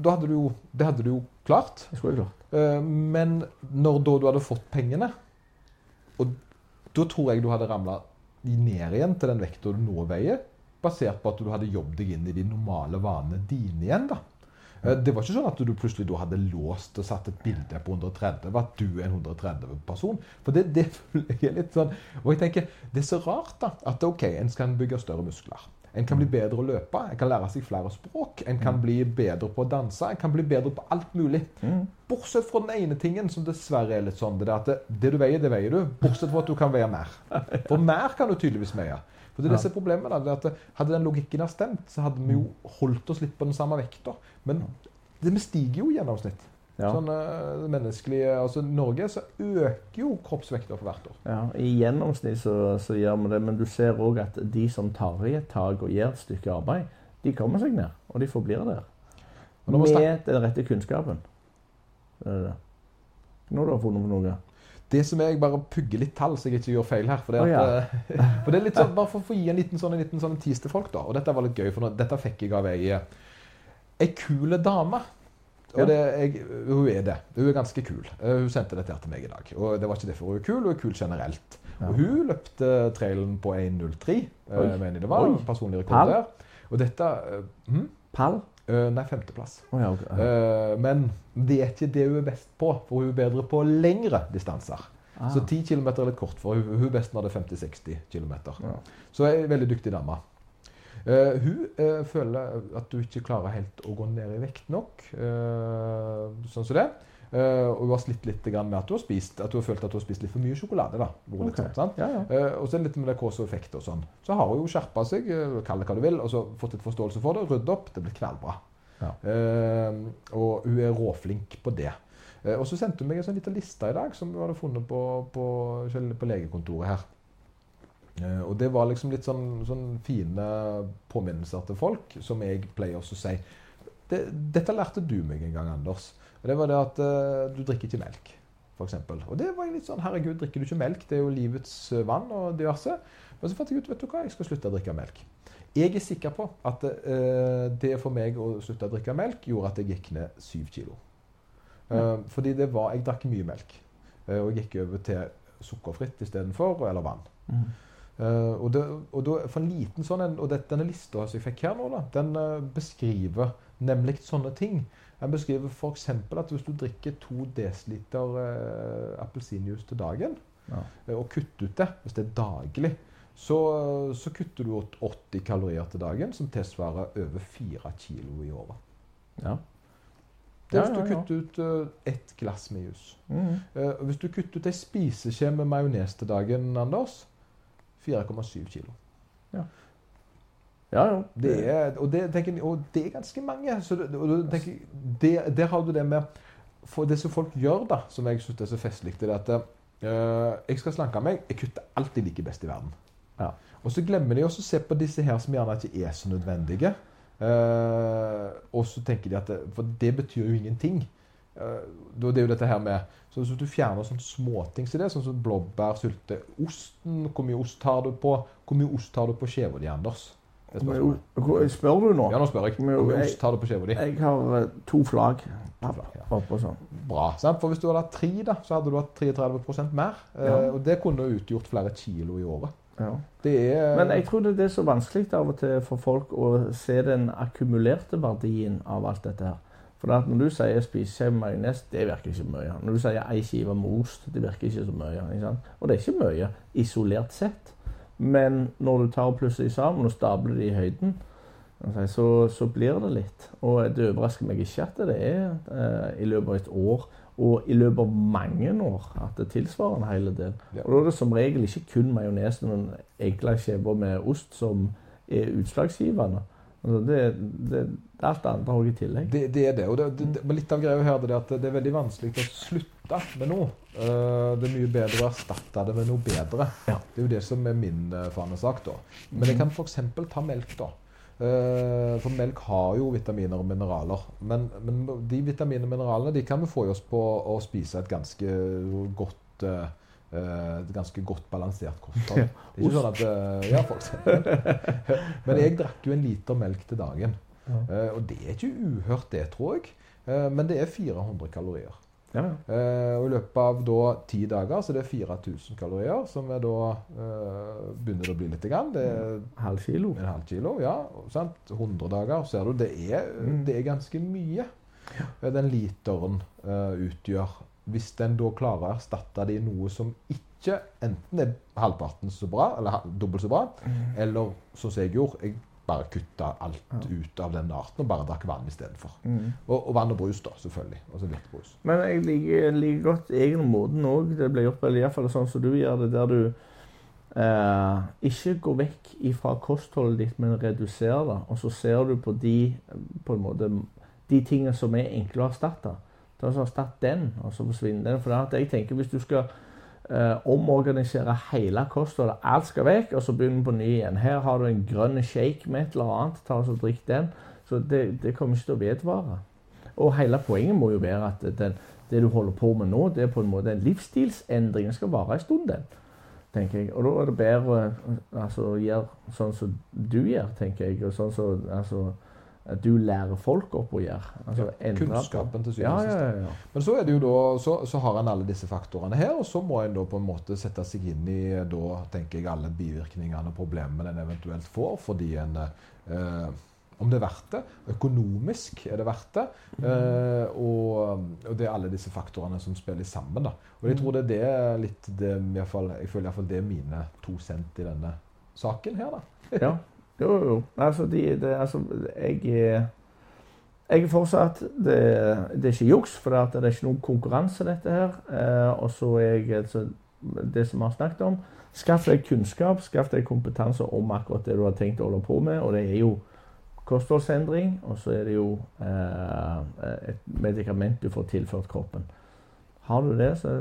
Speaker 2: da hadde du jo Det hadde du jo klart.
Speaker 3: Jeg skulle klart.
Speaker 2: Eh, Men når da du hadde fått pengene, og da tror jeg du hadde ramla ned igjen til den vekta du nå veier, basert på at du hadde jobbet deg inn i de normale vanene dine igjen. da. Eh, Det var ikke sånn at du plutselig da hadde låst og satt et bilde på 130, at du er en 130-person. For det, det er litt sånn Og jeg tenker, det er så rart da, at ok, en skal bygge større muskler. En kan bli bedre å løpe, en kan lære seg flere språk, en kan bli bedre på å danse, en kan bli bedre på alt mulig. Bortsett fra den ene tingen som dessverre er litt sånn, det er at det, det du veier, det veier du. Bortsett fra at du kan veie mer. For mer kan du tydeligvis veie. For det er disse problemene da, det at Hadde den logikken ha stemt, så hadde vi jo holdt oss litt på den samme vekta. Men det, vi stiger jo i gjennomsnitt.
Speaker 3: Ja.
Speaker 2: Sånn uh, menneskelige Altså Norge så øker jo kroppsvekta for hvert år.
Speaker 3: Ja, I gjennomsnitt så, så gjør vi det, men du ser òg at de som tar i et tak og gjør et stykke arbeid, de kommer seg ned, og de forblir der. Med den rette kunnskapen. Det det. Nå har du funnet på noe.
Speaker 2: Det som jeg bare pugger litt tall, så jeg ikke gjør feil her. For det, at, oh,
Speaker 3: ja.
Speaker 2: eh, for det er litt sånn, Bare for å få gi en liten sånn, en liten sånn tis til folk, da. Og dette var litt gøy, for dette fikk jeg av ei, ei kule dame. Og det, jeg, hun er det. Hun er ganske kul. Eh, Hun sendte dette her til meg i dag. Og det var ikke derfor hun er kul, hun er kul generelt. Og hun løpte trailen på 1.03, eh, mener jeg det var.
Speaker 3: Oi.
Speaker 2: Personlig rekord der. Og dette eh, hm?
Speaker 3: Pall?
Speaker 2: Eh, Nei, femteplass.
Speaker 3: Oh, ja, okay.
Speaker 2: uh, Men det er ikke det hun er best på, for hun er bedre på lengre distanser.
Speaker 3: Ah.
Speaker 2: Så 10 km er litt kort for hun. Hun best når det er 50-60 km.
Speaker 3: Ja.
Speaker 2: Så en veldig dyktig dame. Uh, hun føler at du ikke klarer helt å gå ned i vekt nok. sånn som det. Eh, og hun har slitt litt med at hun har spist At hun har følt at hun har spist litt for mye sjokolade. da.
Speaker 3: Okay.
Speaker 2: sånn, sant?
Speaker 3: Ja, ja.
Speaker 2: Uh, og så litt med det KSO-effekt og sånn. Så har hun jo skjerpa seg, uh, kall det hva du vil, og så fått litt forståelse for det, ryddet opp. Det blir knallbra.
Speaker 3: Ja.
Speaker 2: Og hun er råflink på det. Og så sendte hun meg en sånn liten liste i dag som hun hadde funnet på, på, på legekontoret her. Uh, og det var liksom litt sånn, sånn fine påminnelser til folk som jeg pleier også å si. Det, dette lærte du meg en gang, Anders. Og det var det at uh, du drikker ikke melk, f.eks. Og det var litt sånn Herregud, drikker du ikke melk? Det er jo livets eh, vann og diverse. Men så fant jeg ut vet du hva, jeg skal slutte å drikke melk. Jeg er sikker på at uh, det for meg å slutte å drikke melk gjorde at jeg gikk ned syv kilo. Eh, fordi det var, jeg drakk mye melk. Uh, og jeg gikk over til sukkerfritt istedenfor, eller vann. Mm. Og, det, og da, for en liten sånn en, og det, denne lista som jeg fikk her nå, da, den beskriver nemlig sånne ting. Den beskriver f.eks. at hvis du drikker to dl eh, appelsinjuice til dagen,
Speaker 3: Ja.
Speaker 2: eh, og kutter ut det, hvis det er daglig, så, så kutter du ut 80 kalorier til dagen, som tilsvarer over 4 kilo i året.
Speaker 3: ja.
Speaker 2: Det er hvis du kutter ut uh, ett glass med jus.
Speaker 3: Mm
Speaker 2: Eh, og hvis du kutter ut ei spiseskje med majones til dagen, Anders 4,7 kilo.
Speaker 3: ja, ja.
Speaker 2: Det er, og, det, tenker, og det er ganske mange. Så det, tenker, det, der har du det med For det som folk gjør, da, som jeg syns er så festlig, det er at eh, jeg skal slanke meg. Jeg kutter alt jeg liker best i verden.
Speaker 3: Ja.
Speaker 2: Og så glemmer de også å se på disse her som gjerne ikke er så nødvendige. Uh, og så tenker de at det, For det betyr jo ingenting. Uh, det er jo dette her med så Hvis du fjerner sånne småting som det, sånn som blåbær, sylte, osten Hvor mye ost har du på Hvor mye ost har du på skiva di, Anders? Det er spørsmålet.
Speaker 3: Spør du nå?
Speaker 2: Ja, nå spør jeg.
Speaker 3: Jeg-
Speaker 2: har du på skjeva di?
Speaker 3: Jeg har eh, to flagg oppå sånn.
Speaker 2: Bra. Sant? For hvis du hadde hatt tre, da, så hadde du hatt 33 mer. Eh,
Speaker 3: Ja.
Speaker 2: og det kunne utgjort flere kilo i året.
Speaker 3: Ja.
Speaker 2: Det er
Speaker 3: Men jeg tror det er så vanskelig av og til for folk å se den akkumulerte verdien av alt dette her. For at når du sier spiseskje med majones, det virker ikke mye. Når du sier ei skive med ost, det virker ikke så mye. Ikke? Og det er ikke mye isolert sett. Men når du tar plutselig sammen og stabler de i høyden, så, så blir det litt. Og det overrasker meg ikke at det er eh, i løpet av et år, og i løpet av mange år, at det tilsvarer en hel del. Og da er det som regel ikke kun majonesen og enkle skiver med ost som er utslagsgivende. Altså det, det, alt andre òg i tillegg.
Speaker 2: Det, det er det. Og det, litt av greia her er det at det er veldig vanskelig å slutte med noe. Eh, det er mye bedre å erstatte det med noe bedre.
Speaker 3: Ja.
Speaker 2: Det er jo det som er min uh, fanesak. da. Men jeg kan f.eks. ta melk. da. Eh, for melk har jo vitaminer og mineraler. Men, men de vitaminene og mineralene de kan vi få i oss på å spise et ganske godt eh, eh, et ganske godt balansert kosthold. Det er ikke sånn at eh, Ja, for eksempel. Men jeg drakk jo en liter melk til dagen. Eh, og det er ikke uhørt, det, tror jeg. Eh, men det er 400 kalorier.
Speaker 3: Ja, ja.
Speaker 2: Eh, og I løpet av da ti dager så det er 4000 kalorier, som er da eh, begynner å bli litt. Grann. Det er
Speaker 3: Halv kilo.
Speaker 2: en halv kilo, ja. Sant? 100 dager, ser du. Det er,
Speaker 3: Mm.
Speaker 2: det er ganske mye eh, den literen eh, utgjør. Hvis den da klarer å erstatte det i noe som ikke enten er halvparten så bra, eller dobbelt så bra, eller sånn som jeg gjorde. Jeg bare kutta alt ut av den arten og bare drakk vann istedenfor.
Speaker 3: Mm.
Speaker 2: Og, og vann og brus, da, selvfølgelig. Altså brus.
Speaker 3: Men jeg liker, liker godt egen måten òg det ble gjort, på, eller iallfall sånn som du gjør det, der du eh, ikke går vekk ifra kostholdet ditt, men reduserer det. Og så ser du på de på en måte, de tingene som er enkle å erstatte. Ta så Erstatt den, og så forsvinner den. For det at jeg tenker hvis du skal eh, omorganisere hele kostholdet, alt skal vekk, og så begynner vi på ny igjen. Her har du en grønn shake med et eller annet, ta og drikk den. Så det, det kommer ikke til å vedvare. Og hele poenget må jo være at den, det du holder på med nå, det er på en måte en livsstilsendring. Den skal vare en stund, den. tenker jeg. Og da er det bedre altså, å gjøre sånn som du gjør, tenker jeg. Og sånn som altså, du lærer folk opp å gjøre. Altså, ja,
Speaker 2: Kunnskapen til syvende og
Speaker 3: ja,
Speaker 2: sist.
Speaker 3: ja.
Speaker 2: Men så, da, så, så har en alle disse faktorene her, og så må en da på en måte sette seg inn i da, tenker jeg, alle bivirkningene og problemene en eventuelt får, fordi en eh, Om det er verdt det. Økonomisk er det verdt det. Eh, og, og det er alle disse faktorene som spiller sammen. da. Og jeg tror det er det litt det, i hvert fall, Jeg føler iallfall det er mine to cent i denne saken her, da.
Speaker 3: ja. Jo, jo. Altså, de, det, altså jeg er jeg er fortsatt Det, det er ikke juks, for det, er ikke noen konkurranse, dette her. Eh, og så er jeg altså, det som vi har snakket om. Skaff deg kunnskap, skaff deg kompetanse om akkurat det du har tenkt å holde på med. Og det er jo kostholdsendring, og så er det jo eh, et medikament du får tilført kroppen. Har du det, så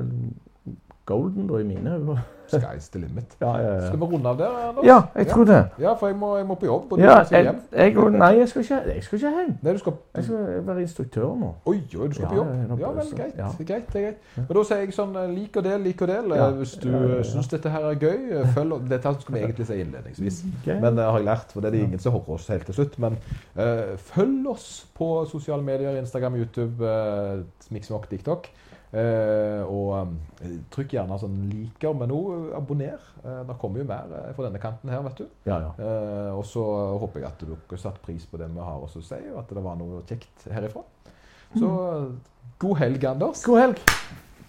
Speaker 3: golden da i mine øyne.
Speaker 2: Sky's the limit.
Speaker 3: Ja, ja,
Speaker 2: Skal vi runde av der? Anders?
Speaker 3: ja, jeg tror det.
Speaker 2: Ja, for jeg må, jeg må på jobb. Og du
Speaker 3: Ja,
Speaker 2: skal
Speaker 3: jeg,
Speaker 2: hjem.
Speaker 3: jeg, nei, jeg skal, ikke, jeg skal ikke hjem.
Speaker 2: Nei, du skal
Speaker 3: Jeg skal være instruktør nå.
Speaker 2: Oi, oi, du skal
Speaker 3: Ja,
Speaker 2: på jobb?
Speaker 3: ja,
Speaker 2: vel, greit.
Speaker 3: ja.
Speaker 2: det er greit, det er greit. Men da sier jeg sånn eh, lik og del, lik og del. Eh,
Speaker 3: Ja.
Speaker 2: Hvis du
Speaker 3: Ja, ja, ja.
Speaker 2: syns dette her er gøy, eh, følg Dette skal vi egentlig si innledningsvis.
Speaker 3: okay.
Speaker 2: Men det har jeg lært, for det er det ingen som hører oss helt til slutt. Men uh, følg oss på sosiale medier, Instagram, YouTube, uh, Smiksmokk, TikTok. Eh, og eh, trykk gjerne sånn liker, men òg abonner. Uh, det kommer jo mer eh, fra denne kanten her, vet du.
Speaker 3: Ja, ja.
Speaker 2: Eh, og så håper jeg at dere satte pris på det vi har å si, og at det var noe kjekt herifra. Så eh, god helg, Anders.
Speaker 3: God helg.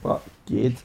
Speaker 3: Bra. Gitt.